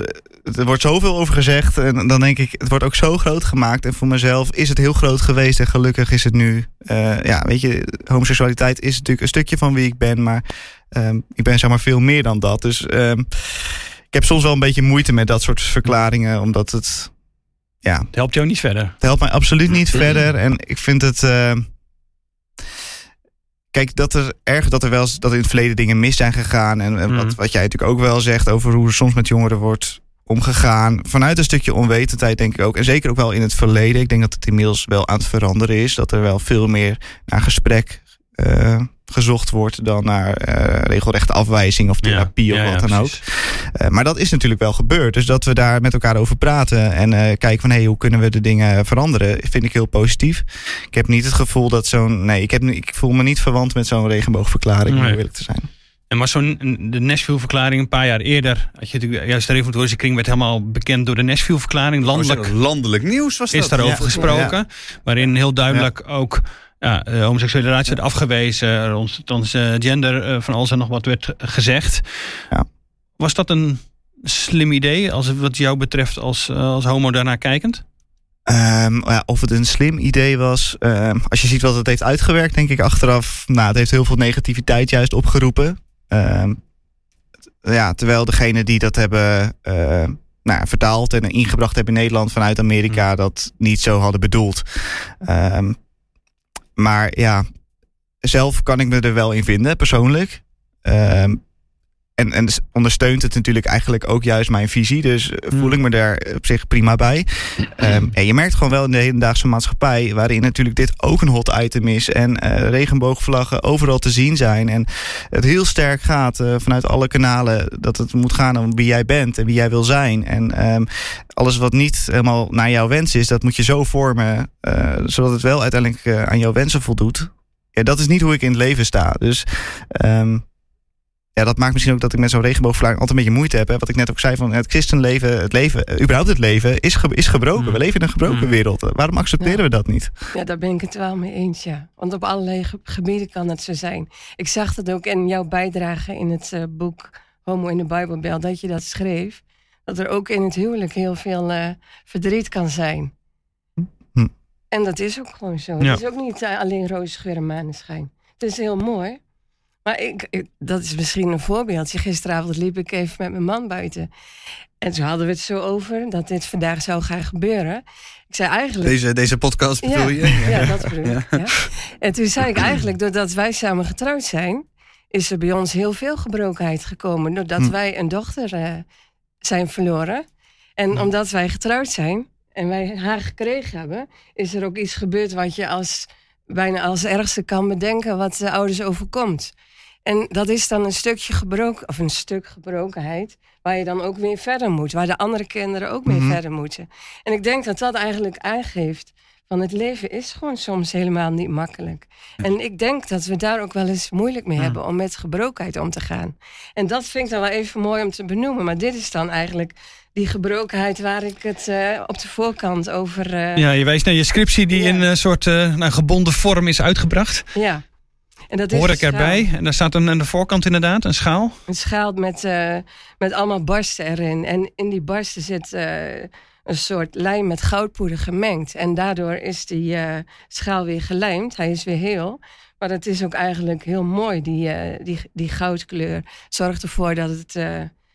Er wordt zoveel over gezegd en dan denk ik, het wordt ook zo groot gemaakt. En voor mezelf is het heel groot geweest en gelukkig is het nu. eh, ja, weet je, homoseksualiteit is natuurlijk een stukje van wie ik ben, maar ehm, ik ben zeg maar veel meer dan dat. Dus ehm, ik heb soms wel een beetje moeite met dat soort verklaringen, omdat het, ja, het helpt jou niet verder? het helpt mij absoluut niet verder. En ik vind het. eh, kijk, dat er erg dat er wel dat er in het verleden dingen mis zijn gegaan. En wat, Mhm. wat jij natuurlijk ook wel zegt over hoe er soms met jongeren wordt omgegaan. Vanuit een stukje onwetendheid, denk ik ook. En zeker ook wel in het verleden. Ik denk dat het inmiddels wel aan het veranderen is. Dat er wel veel meer naar gesprek eh, gezocht wordt dan naar eh, regelrechte afwijzing of therapie Ja, of ja, wat ja, dan ook. Eh, maar dat is natuurlijk wel gebeurd. Dus dat we daar met elkaar over praten en eh, kijken van hey, hoe kunnen we de dingen veranderen, vind ik heel positief. Ik heb niet het gevoel dat zo'n. Nee, ik, heb, ik voel me niet verwant met zo'n regenboogverklaring, om Nee. eerlijk te zijn. En maar zo'n de Nashville-verklaring een paar jaar eerder, had je natuurlijk, juist de reformatorische kring werd helemaal bekend door de Nashville-verklaring. Landelijk Oh, zo, landelijk nieuws was is dat. daarover Ja. gesproken, waarin heel duidelijk ook ja, de homoseksuele relatie werd afgewezen, rond transgender, eh, van alles en nog wat werd gezegd. Ja. Was dat een slim idee, als wat jou betreft, als, eh, als homo daarnaar kijkend? Ehm, ja, of het een slim idee was. ehm, als je ziet wat het heeft uitgewerkt, denk ik achteraf. Nou, het heeft heel veel negativiteit juist opgeroepen. Ehm, ja, terwijl degene die dat hebben eh, nou, ja, vertaald en ingebracht hebben in Nederland vanuit Amerika dat niet zo hadden bedoeld. Ehm, maar ja, zelf kan ik me er wel in vinden, persoonlijk. Ehm, en, en ondersteunt het natuurlijk eigenlijk ook juist mijn visie. Dus eh, voel ik me daar op zich prima bij. Ehm, en je merkt gewoon wel in de hedendaagse maatschappij, waarin natuurlijk dit ook een hot item is. En eh, regenboogvlaggen overal te zien zijn. En het heel sterk gaat eh, vanuit alle kanalen dat het moet gaan om wie jij bent en wie jij wil zijn. En ehm, alles wat niet helemaal naar jouw wens is, dat moet je zo vormen, zodat het wel uiteindelijk aan jouw wensen voldoet. Ja, dat is niet hoe ik in het leven sta. Dus ehm, ja, dat maakt misschien ook dat ik met zo'n regenboogverklaring altijd een beetje moeite heb. Hè? Wat ik net ook zei van het christenleven, het leven, eh, überhaupt het leven, is, ge- is gebroken. Mm. We leven in een gebroken Mm. wereld. Waarom accepteren Ja. we dat niet? Ja, daar ben ik het wel mee eens, ja. Want op allerlei ge- gebieden kan het zo zijn. Ik zag dat ook in jouw bijdrage in het eh, boek Homo in de Bijbelbel, dat je dat schreef. Dat er ook in het huwelijk heel veel eh, verdriet kan zijn. Hm. En dat is ook gewoon zo. Ja. Het is ook niet alleen roze geur en maneschijn. Het is heel mooi. Maar ik, ik- dat is misschien een voorbeeldje. Gisteravond liep ik even met mijn man buiten. En toen hadden we het zo over dat dit vandaag zou gaan gebeuren. Ik zei eigenlijk... Deze, deze podcast bedoel je? Ja, dat bedoel ik. Ja. En toen zei ik eigenlijk, doordat wij samen getrouwd zijn, is er bij ons heel veel gebrokenheid gekomen. Doordat Hm. wij een dochter eh, zijn verloren. En omdat wij getrouwd zijn en wij haar gekregen hebben, is er ook iets gebeurd wat je als bijna als ergste kan bedenken wat de ouders overkomt. En dat is dan een stukje gebroken, of een stuk gebrokenheid, waar je dan ook weer verder moet. Waar de andere kinderen ook mee Mhm. verder moeten. En ik denk dat dat eigenlijk aangeeft Want het leven is gewoon soms helemaal niet makkelijk. En ik denk dat we daar ook wel eens moeilijk mee hebben om met gebrokenheid om te gaan. En dat vind ik dan wel even mooi om te benoemen. Maar dit is dan eigenlijk die gebrokenheid waar ik het eh, op de voorkant over. eh, Ja, je wijst naar je scriptie die Ja. in een soort nou, gebonden vorm is uitgebracht. ja. En dat is Hoor ik erbij. En daar staat een, aan de voorkant inderdaad een schaal. Een schaal met, eh, met allemaal barsten erin. En in die barsten zit eh, een soort lijm met goudpoeder gemengd. En daardoor is die eh, schaal weer gelijmd. Hij is weer heel. Maar het is ook eigenlijk heel mooi, die, die, die goudkleur. Zorgt ervoor dat het...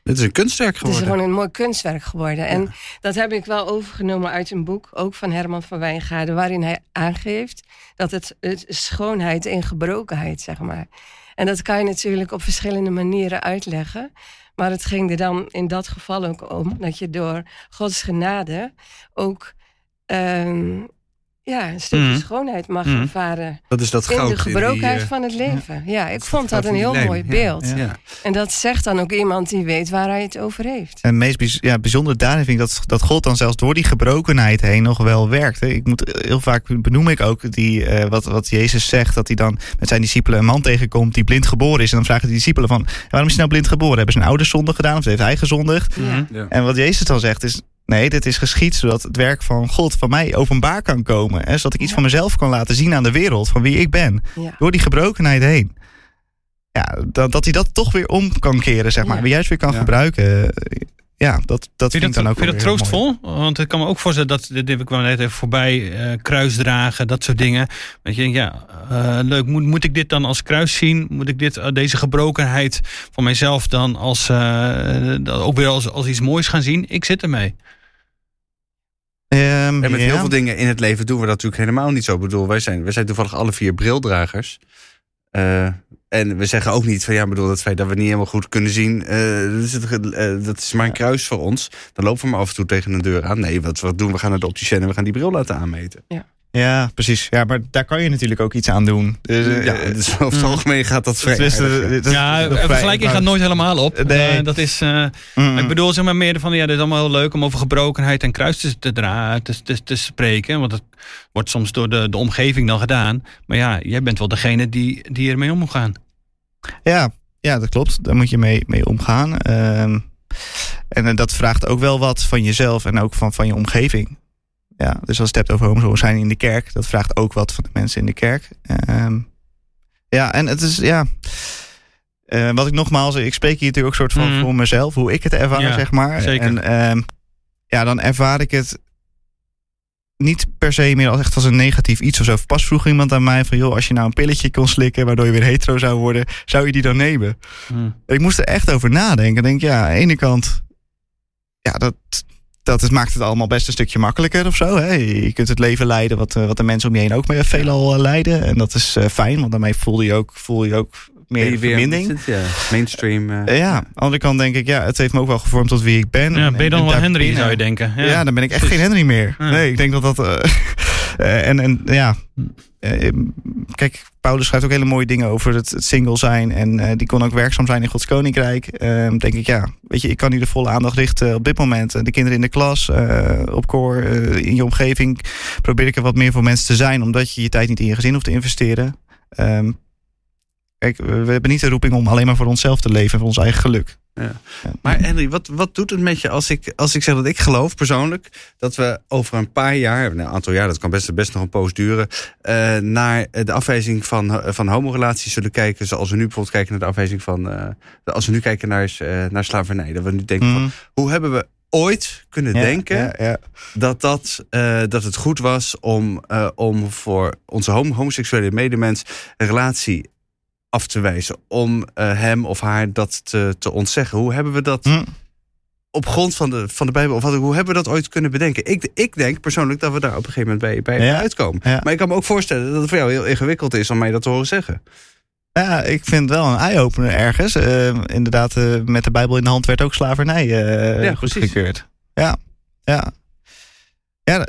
Het is een kunstwerk het is geworden. gewoon een mooi kunstwerk geworden. En dat heb ik wel overgenomen uit een boek, ook van Herman van Wijngaarden, waarin hij aangeeft dat het, schoonheid in gebrokenheid, zeg maar. En dat kan je natuurlijk op verschillende manieren uitleggen. Maar het ging er dan in dat geval ook om dat je door Gods genade ook ehm, ja, een stukje Mhm. schoonheid mag Mhm. ervaren. Dat is dat In goud. de gebrokenheid die, eh, van het leven. Ja, ik dat vond dat een heel mooi Ja. beeld. Ja. ja. En dat zegt dan ook iemand die weet waar hij het over heeft. En het meest bijz- ja, bijzondere daarin vind ik dat, dat God dan zelfs door die gebrokenheid heen nog wel werkt. hè. Ik moet, heel vaak benoem ik ook die, eh, wat, wat Jezus zegt, dat hij dan met zijn discipelen een man tegenkomt die blind geboren is. En dan vragen die discipelen van, waarom is hij nou blind geboren? Hebben zijn ouders zonde gedaan of heeft hij gezondigd? Ja. En wat Jezus dan zegt is, nee, dit is geschied zodat het werk van God van mij openbaar kan komen. Hè, zodat ik iets Ja. van mezelf kan laten zien aan de wereld, van wie ik ben. Ja. Door die gebrokenheid heen. Ja, dat, dat hij dat toch weer om kan keren, zeg maar. Ja. Weer juist weer kan Ja. gebruiken. Ja, dat, dat Vind ik dan ook vind je dat wel mooi. troostvol? Want ik kan me ook voorstellen dat, dit dit kwam net even voorbij, eh, kruisdragen, dat soort dingen. Dat je denkt, ja, eh, leuk, moet, moet ik dit dan als kruis zien? Moet ik dit, eh, deze gebrokenheid van mijzelf dan als, eh, ook weer als, als iets moois gaan zien? Ik zit ermee. Ehm, En met ja. heel veel dingen in het leven doen we dat natuurlijk helemaal niet zo. Ik bedoel, wij zijn, wij zijn toevallig alle vier brildragers. Eh, en we zeggen ook niet van ja, ik bedoel, dat feit dat we niet helemaal goed kunnen zien, eh, dat, is het, eh, dat is maar een kruis voor ons. Dan lopen we maar af en toe tegen een deur aan. Nee, wat we doen, we gaan naar de opticien en we gaan die bril laten aanmeten. Ja, precies. Ja, maar daar kan je natuurlijk ook iets aan doen. Dus, eh, ja, dus over het mm. algemeen gaat dat vrij ja. dat- ja, dat- vergelijking gaat nooit helemaal op. Nee. Eh, dat is, eh, Mm. Ik bedoel, zeg maar meer van, ja, dit is allemaal heel leuk om over gebrokenheid en kruis te, te, te, te, te spreken. Want het wordt soms door de, de omgeving dan gedaan. Maar ja, jij bent wel degene die, die ermee om moet gaan. Ja, ja, dat klopt. Daar moet je mee, mee omgaan. Ehm, en eh, dat vraagt ook wel wat van jezelf en ook van, van je omgeving. Ja, dus als je het hebt over homo zijn in de kerk, dat vraagt ook wat van de mensen in de kerk. Ehm, ja, en het is, ja. eh, wat ik nogmaals, ik spreek hier natuurlijk ook soort van Mhm. voor mezelf, hoe ik het ervaar, Ja, zeg maar. zeker. En ehm, ja, dan ervaar ik het niet per se meer als echt als een negatief iets of zo. Pas vroeg iemand aan mij van, joh, als je nou een pilletje kon slikken waardoor je weer hetero zou worden, zou je die dan nemen? Ik moest er echt over nadenken. Ik denk, ja, aan de ene kant, ja, dat, dat is, maakt het allemaal best een stukje makkelijker of zo. Hè? Je kunt het leven leiden wat, eh, wat de mensen om je heen ook mee veelal eh, leiden. En dat is eh, fijn, want daarmee voel je ook, voel je ook meer je weer- verbinding. Ja, mainstream. ja, aan de andere kant denk ik, ja, het heeft me ook wel gevormd tot wie ik ben. Ja, En- ben je dan en wel Henry, zou je denken. Ja, Ja, dan ben ik echt geen Henry meer. Ja. Nee, ik denk dat dat. en, en ja. Eh, kijk, Paulus schrijft ook hele mooie dingen over het, het single zijn. En eh, die kon ook werkzaam zijn in Gods Koninkrijk. Eh, denk ik, ja, weet je, ik kan hier de volle aandacht richten op dit moment. Eh, De kinderen in de klas, eh, op koor, eh, in je omgeving. Probeer ik er wat meer voor mensen te zijn, omdat je je tijd niet in je gezin hoeft te investeren. Ehm, kijk, we hebben niet de roeping om alleen maar voor onszelf te leven, voor ons eigen geluk. Ja. Maar Henry, wat, wat doet het met je als ik, als ik zeg dat ik geloof persoonlijk dat we over een paar jaar, nou, een aantal jaar, dat kan best, best nog een poos duren, eh, naar de afwijzing van, van homorelaties zullen kijken, zoals we nu bijvoorbeeld kijken naar de afwijzing van, eh, als we nu kijken naar, eh, naar slavernij. Dat we nu denken van, Mhm. hoe hebben we ooit kunnen Ja, denken ja, ja. dat, dat, dat het goed was om, om voor onze homo- homoseksuele medemens een relatie af te wijzen. Om eh, hem of haar dat te, te ontzeggen. Hoe hebben we dat Hm. op grond van de, van de Bijbel, of wat, hoe hebben we dat ooit kunnen bedenken? Ik, ik denk persoonlijk dat we daar op een gegeven moment bij, bij Ja. uitkomen. Ja. Maar ik kan me ook voorstellen dat het voor jou heel ingewikkeld is om mij dat te horen zeggen. Ja, ik vind het wel een eye-opener ergens. Eh, inderdaad, eh, met de Bijbel in de hand werd ook slavernij eh Ja, goedgekeurd. Ja, ja. Ja,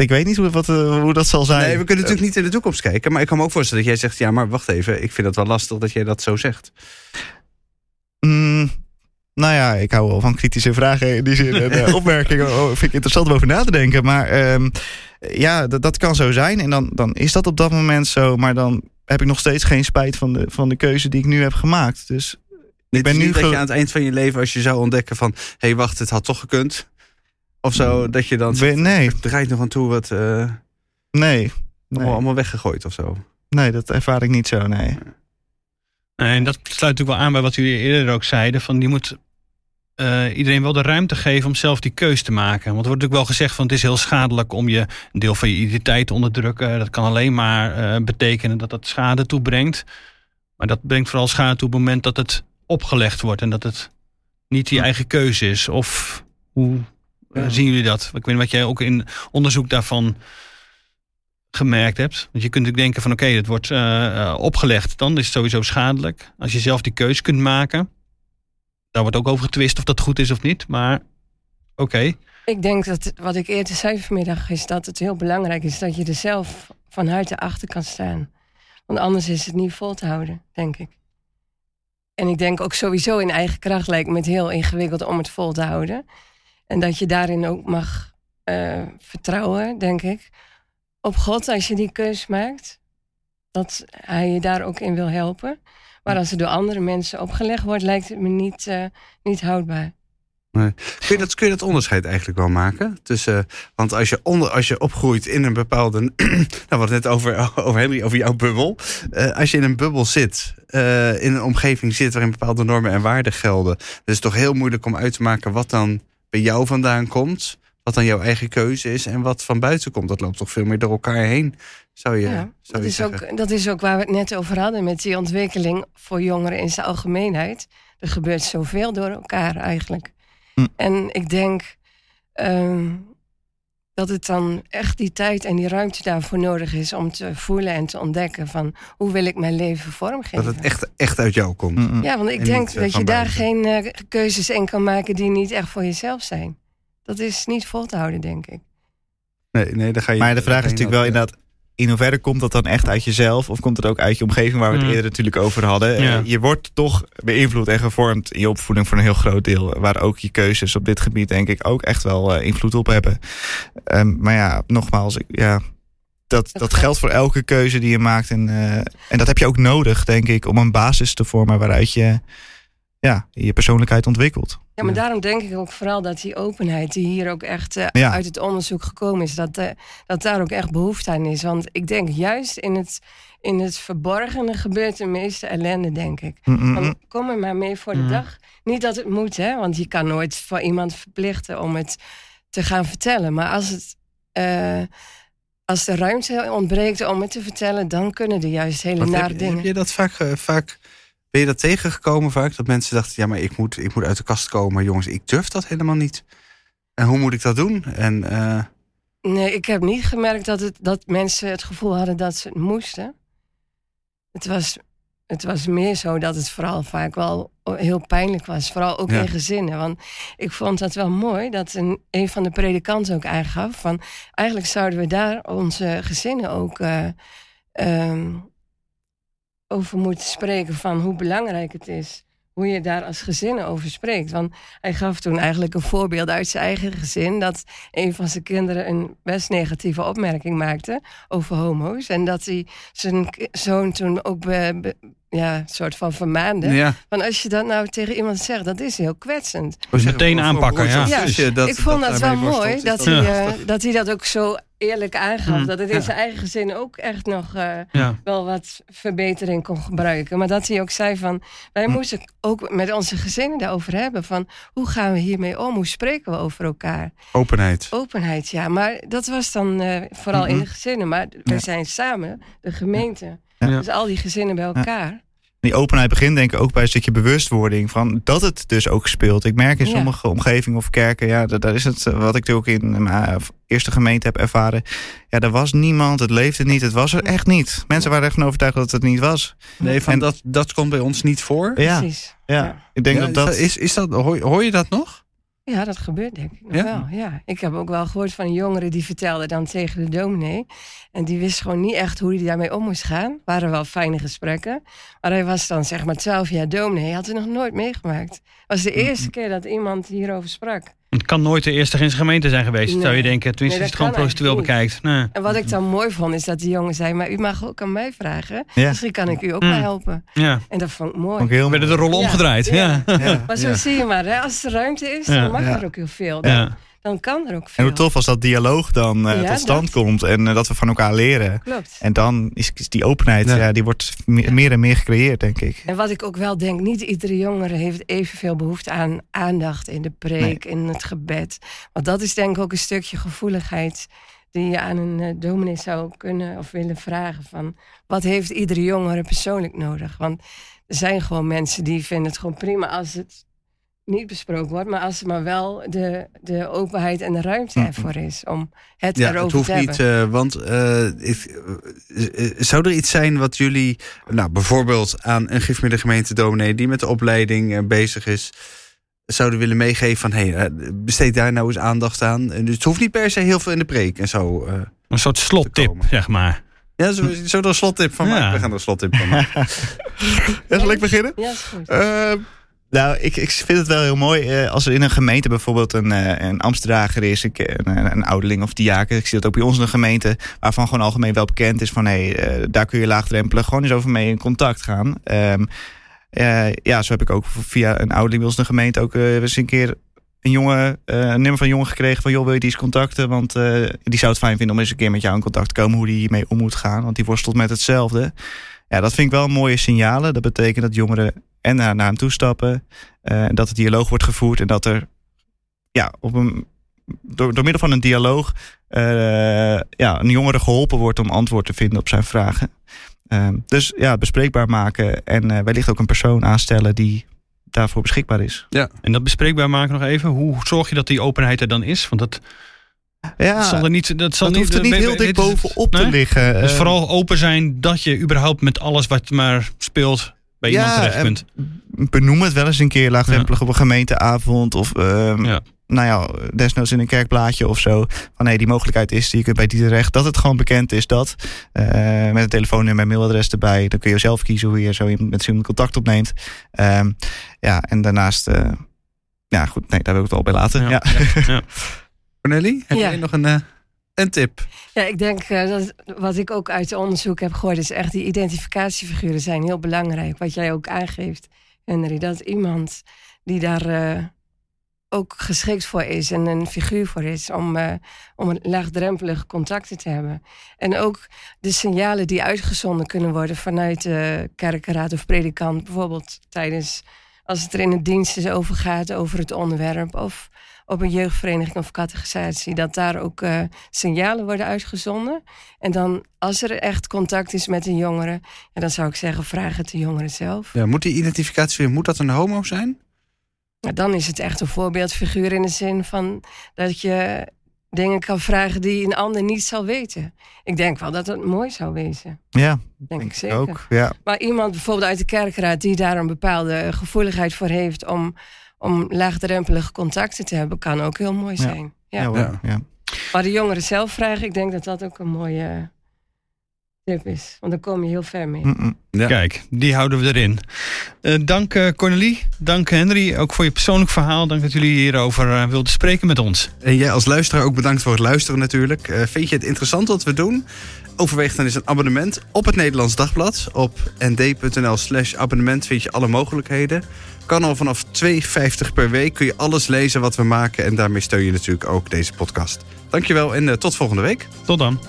ik weet niet hoe, wat, eh, hoe dat zal zijn. Nee, we kunnen natuurlijk niet in de toekomst kijken. Maar ik kan me ook voorstellen dat jij zegt, ja, maar wacht even. Ik vind het wel lastig dat jij dat zo zegt. Mm, Nou ja, ik hou wel van kritische vragen in die zin. En eh, opmerkingen oh, vind ik interessant om over na te denken. Maar ehm, ja, dat, kan zo zijn. En dan, dan is dat op dat moment zo. Maar dan heb ik nog steeds geen spijt van de, van de keuze die ik nu heb gemaakt. Dus Ik ben nu dat je aan het eind van je leven, als je zou ontdekken van... hé, hey, wacht, het had toch gekund. Of zo, dat je dan... Zegt, nee. Draait nog aan toe, wat eh, nee, allemaal, nee, allemaal weggegooid of zo. nee, dat ervaar ik niet zo, nee. En dat sluit natuurlijk wel aan bij wat jullie eerder ook zeiden. Van je moet eh, iedereen wel de ruimte geven om zelf die keus te maken. Want er wordt natuurlijk wel gezegd van het is heel schadelijk om je een deel van je identiteit te onderdrukken. Dat kan alleen maar eh, betekenen dat dat schade toebrengt. Maar dat brengt vooral schade toe op het moment dat het opgelegd wordt. En dat het niet je eigen keuze is. Of hoe eh, zien jullie dat? Ik weet niet wat jij ook in onderzoek daarvan gemerkt hebt. Want je kunt natuurlijk denken van oké, het wordt eh, eh, opgelegd. Dan is het sowieso schadelijk. Als je zelf die keuze kunt maken. Daar wordt ook over getwist of dat goed is of niet. Maar oké. Ik denk dat wat ik eerder zei vanmiddag is dat het heel belangrijk is dat je er zelf van harte achter kan staan. Want anders is het niet vol te houden, denk ik. En ik denk ook sowieso in eigen kracht lijkt me het heel ingewikkeld om het vol te houden. En dat je daarin ook mag eh, vertrouwen, denk ik, op God als je die keus maakt. Dat hij je daar ook in wil helpen. Maar als het door andere mensen opgelegd wordt, lijkt het me niet, eh, niet houdbaar. Kun je, dat, kun je dat onderscheid eigenlijk wel maken? Tussen, want als je, onder, als je opgroeit in een bepaalde. nou, hadden het net over, over Henry, over jouw bubbel. Eh, als je in een bubbel zit, eh, in een omgeving zit waarin bepaalde normen en waarden gelden. Dan is het toch heel moeilijk om uit te maken wat dan bij jou vandaan komt. Wat dan jouw eigen keuze is en wat van buiten komt. Dat loopt toch veel meer door elkaar heen, zou je, Ja, zou dat je is, zeggen. ook, dat is ook waar we het net over hadden met die ontwikkeling voor jongeren in zijn algemeenheid. Er gebeurt zoveel door elkaar eigenlijk. Hm. En ik denk ehm, dat het dan echt die tijd en die ruimte daarvoor nodig is om te voelen en te ontdekken van hoe wil ik mijn leven vormgeven. Dat het echt, echt uit jou komt. Mm-mm. Ja, want ik En denk eh, dat je daar geen eh, keuzes in kan maken die niet echt voor jezelf zijn. Dat is niet vol te houden, denk ik. Nee, nee, dan ga je, Maar de vraag is natuurlijk wel dat, inderdaad... in hoeverre komt dat dan echt uit jezelf... of komt het ook uit je omgeving waar we het Mm. eerder natuurlijk over hadden. Eh, Ja. Je wordt toch beïnvloed en gevormd in je opvoeding voor een heel groot deel... waar ook je keuzes op dit gebied denk ik ook echt wel eh, invloed op hebben. Ehm, maar ja, nogmaals, ik, ja, dat, dat geldt voor elke keuze die je maakt. En, eh, en dat heb je ook nodig, denk ik, om een basis te vormen... waaruit je ja, je persoonlijkheid ontwikkelt. Ja, maar Ja. daarom denk ik ook vooral dat die openheid die hier ook echt eh, Ja. uit het onderzoek gekomen is, dat, eh, dat daar ook echt behoefte aan is. Want ik denk juist in het, in het verborgene gebeurt de meeste ellende, denk ik. Mm-mm. Van, kom er maar mee voor de dag. Niet dat het moet, hè, want je kan nooit voor iemand verplichten om het te gaan vertellen. Maar als, het, eh, als de ruimte ontbreekt om het te vertellen, dan kunnen er juist hele Wat nare dingen. heb je dat vaak, eh, vaak... Ben je dat tegengekomen vaak? Dat mensen dachten, ja, maar ik moet, ik moet uit de kast komen. Jongens, ik durf dat helemaal niet. En hoe moet ik dat doen? En eh, Nee, ik heb niet gemerkt dat, het, dat mensen het gevoel hadden dat ze het moesten. Het was, het was meer zo dat het vooral vaak wel heel pijnlijk was. Vooral ook Ja. in gezinnen. Want ik vond dat wel mooi dat een, een van de predikanten ook aangaf. Van, eigenlijk zouden we daar onze gezinnen ook eh, ehm, over moeten spreken. Van hoe belangrijk het is. Hoe je daar als gezin over spreekt. Want hij gaf toen eigenlijk een voorbeeld uit zijn eigen gezin. Dat een van zijn kinderen een best negatieve opmerking maakte over homo's. En dat hij zijn zoon toen ook be- ja, soort van vermaande. ja, Van als je dat nou tegen iemand zegt, dat is heel kwetsend. we zeggen Meteen aanpakken, ja. zusje dat- ik vond dat, wel mooi dat, hij, eh, dat hij dat ook zo eerlijk aangaf. Mm. Dat het in Ja. zijn eigen gezin ook echt nog eh, Ja. wel wat verbetering kon gebruiken. Maar dat hij ook zei van, wij Hm. moesten ook met onze gezinnen daarover hebben. Van, hoe gaan we hiermee om? Hoe spreken we over elkaar? Openheid. Openheid, ja. Maar dat was dan eh, vooral in Mhm. de gezinnen. Maar we Ja. zijn samen, de gemeente. Ja. Dus al die gezinnen bij elkaar. Die openheid begint denk ik ook bij een stukje bewustwording van dat het dus ook speelt. Ik merk in Ja. sommige omgevingen of kerken, ja, da- daar is het eh, wat ik ook in mijn eh, eerste gemeente heb ervaren. Ja, er was niemand, het leefde niet, het was er echt niet. Mensen waren ervan overtuigd dat het niet was. Nee, van En- dat, dat komt bij ons niet voor. Ja, Precies. ja. ik denk Ja, dat dat. is, is dat hoor, hoor je dat nog? Ja, dat gebeurt denk ik nog Ja? wel. Ja. Ik heb ook wel gehoord van een jongere die vertelde dan tegen de dominee. En die wist gewoon niet echt hoe hij daarmee om moest gaan. waren wel fijne gesprekken. Maar hij was dan zeg maar 12 jaar dominee. Hij had het nog nooit meegemaakt. Het was de eerste keer dat iemand hierover sprak. Het kan nooit de eerste in zijn gemeente zijn geweest, zou je denken. Tenminste, Nee, als je het gewoon eigenlijk bekijkt. Nee. En wat ik dan mooi vond is dat die jongen zei... maar u mag ook aan mij vragen. Ja. Misschien kan ik u ook Mm. wel helpen. Ja. En dat vond ik mooi. Vond ik heel Werden de rollen Ja. omgedraaid. Ja. Ja. Ja. Maar zo Ja. zie je maar, hè, als er ruimte is, Ja. dan mag Ja. er ook heel veel. Dan, Ja. Dan kan er ook En veel. hoe tof als dat dialoog dan eh, Ja, tot stand dat. komt en eh, dat we van elkaar leren. Klopt. En dan is, is die openheid, Ja. ja. die wordt me- meer en meer gecreëerd, denk ik. En wat ik ook wel denk, niet iedere jongere heeft evenveel behoefte aan aandacht in de preek, in het gebed. Want dat is denk ik ook een stukje gevoeligheid die je aan een eh, dominee zou kunnen of willen vragen. Van, wat heeft iedere jongere persoonlijk nodig? Want er zijn gewoon mensen die vinden het gewoon prima als het niet besproken wordt, maar als er maar wel de, de openheid en de ruimte Mhm. ervoor is om het Ja, erover het hoeft te hebben. niet, eh, want eh, ik- eh, eh, zou er iets zijn wat jullie, nou bijvoorbeeld aan een gifmiddengemeente dominee die met de opleiding bezig is, zouden willen meegeven van hé, hey, besteed daar nou eens aandacht aan. En dus het hoeft niet per se heel veel in de preek en zo. eh. Een soort slottip, zeg maar. ja, zo, zo er een slottip van Ja. maken. We gaan er een slottip van maken. Ja, zal ik beginnen? Ja, is goed. Eh, nou, ik, ik vind het wel heel mooi eh, als er in een gemeente bijvoorbeeld een, eh, een is, een, een, een ouderling of diaken. Ik zie dat ook bij ons in een gemeente, waarvan gewoon algemeen wel bekend is van hé, eh, daar kun je laagdrempelig gewoon eens over mee in contact gaan. Ehm, eh, ja, zo heb ik ook via een ouderling bij ons in de gemeente ook eh, eens een keer een jongen, eh, een nummer van een jongen gekregen van joh, wil je die eens contacten? Want eh, die zou het fijn vinden om eens een keer met jou in contact te komen hoe die hiermee om moet gaan. Want die worstelt met hetzelfde. Ja, dat vind ik wel mooie signalen. Dat betekent dat jongeren en naar, naar hem toe stappen. eh, en dat het dialoog wordt gevoerd. En dat er ja, op een, door, door middel van een dialoog eh, ja, een jongere geholpen wordt om antwoord te vinden op zijn vragen. Ehm, dus ja, bespreekbaar maken en eh, wellicht ook een persoon aanstellen die daarvoor beschikbaar is. En dat bespreekbaar maken nog even. Hoe zorg je dat die openheid er dan is? Want dat Ja, zal er niet... Dat, zal dat niet, hoeft er niet heel dik bovenop te Nee? liggen. Dus vooral open zijn dat je überhaupt met alles wat maar speelt bij iemand terecht kunt. benoem het wel eens een keer laagdrempelig op een gemeenteavond. Of ehm, Ja. nou ja, desnoods in een kerkblaadje of zo. Van nee, die mogelijkheid is, die je kunt bij die terecht. Dat het gewoon bekend is dat. eh, met een telefoonnummer en mailadres erbij. Dan kun je zelf kiezen hoe je zo met iemand contact opneemt. Ehm, ja, en daarnaast... eh, ja, goed, nee, daar wil ik het al bij laten. Ja. Ja. Cornelie, heb Ja. jij nog een, eh, een tip? Ja, ik denk eh, dat wat ik ook uit onderzoek heb gehoord, is echt die identificatiefiguren zijn heel belangrijk. Wat jij ook aangeeft, Henry, dat iemand die daar eh, ook geschikt voor is en een figuur voor is om, eh, om een laagdrempelige contacten te hebben. En ook de signalen die uitgezonden kunnen worden vanuit de kerkenraad of predikant, bijvoorbeeld tijdens als het er in het dienst is over gaat, over het onderwerp, of op een jeugdvereniging of catechisatie, dat daar ook eh, signalen worden uitgezonden. En dan, als er echt contact is met een jongere, ja, dan zou ik zeggen, vraag het de jongere zelf. Ja, moet die identificatie, moet dat een homo zijn? Nou, dan is het echt een voorbeeldfiguur in de zin van dat je dingen kan vragen die een ander niet zal weten. Ik denk wel dat het mooi zou wezen. ja, Denk, ik zeker. ook. Ja. Maar iemand bijvoorbeeld uit de kerkraad die daar een bepaalde gevoeligheid voor heeft om, om laagdrempelige contacten te hebben, kan ook heel mooi zijn. Ja. Ja. Ja. ja. Maar de jongeren zelf vragen, ik denk dat dat ook een mooie tip is. Want dan kom je heel ver mee. Ja. Kijk, die houden we erin. Eh, dank eh Cornelie, dank Henry, ook voor je persoonlijk verhaal. Dank dat jullie hierover eh, wilden spreken met ons. En jij als luisteraar ook bedankt voor het luisteren natuurlijk. Eh, vind je het interessant wat we doen? Overweeg dan eens een abonnement op het Nederlands Dagblad. Op nd.nl slash abonnement vind je alle mogelijkheden. Kan al vanaf 2,50 per week. Kun je alles lezen wat we maken. En daarmee steun je natuurlijk ook deze podcast. Dankjewel en eh, tot volgende week. Tot dan.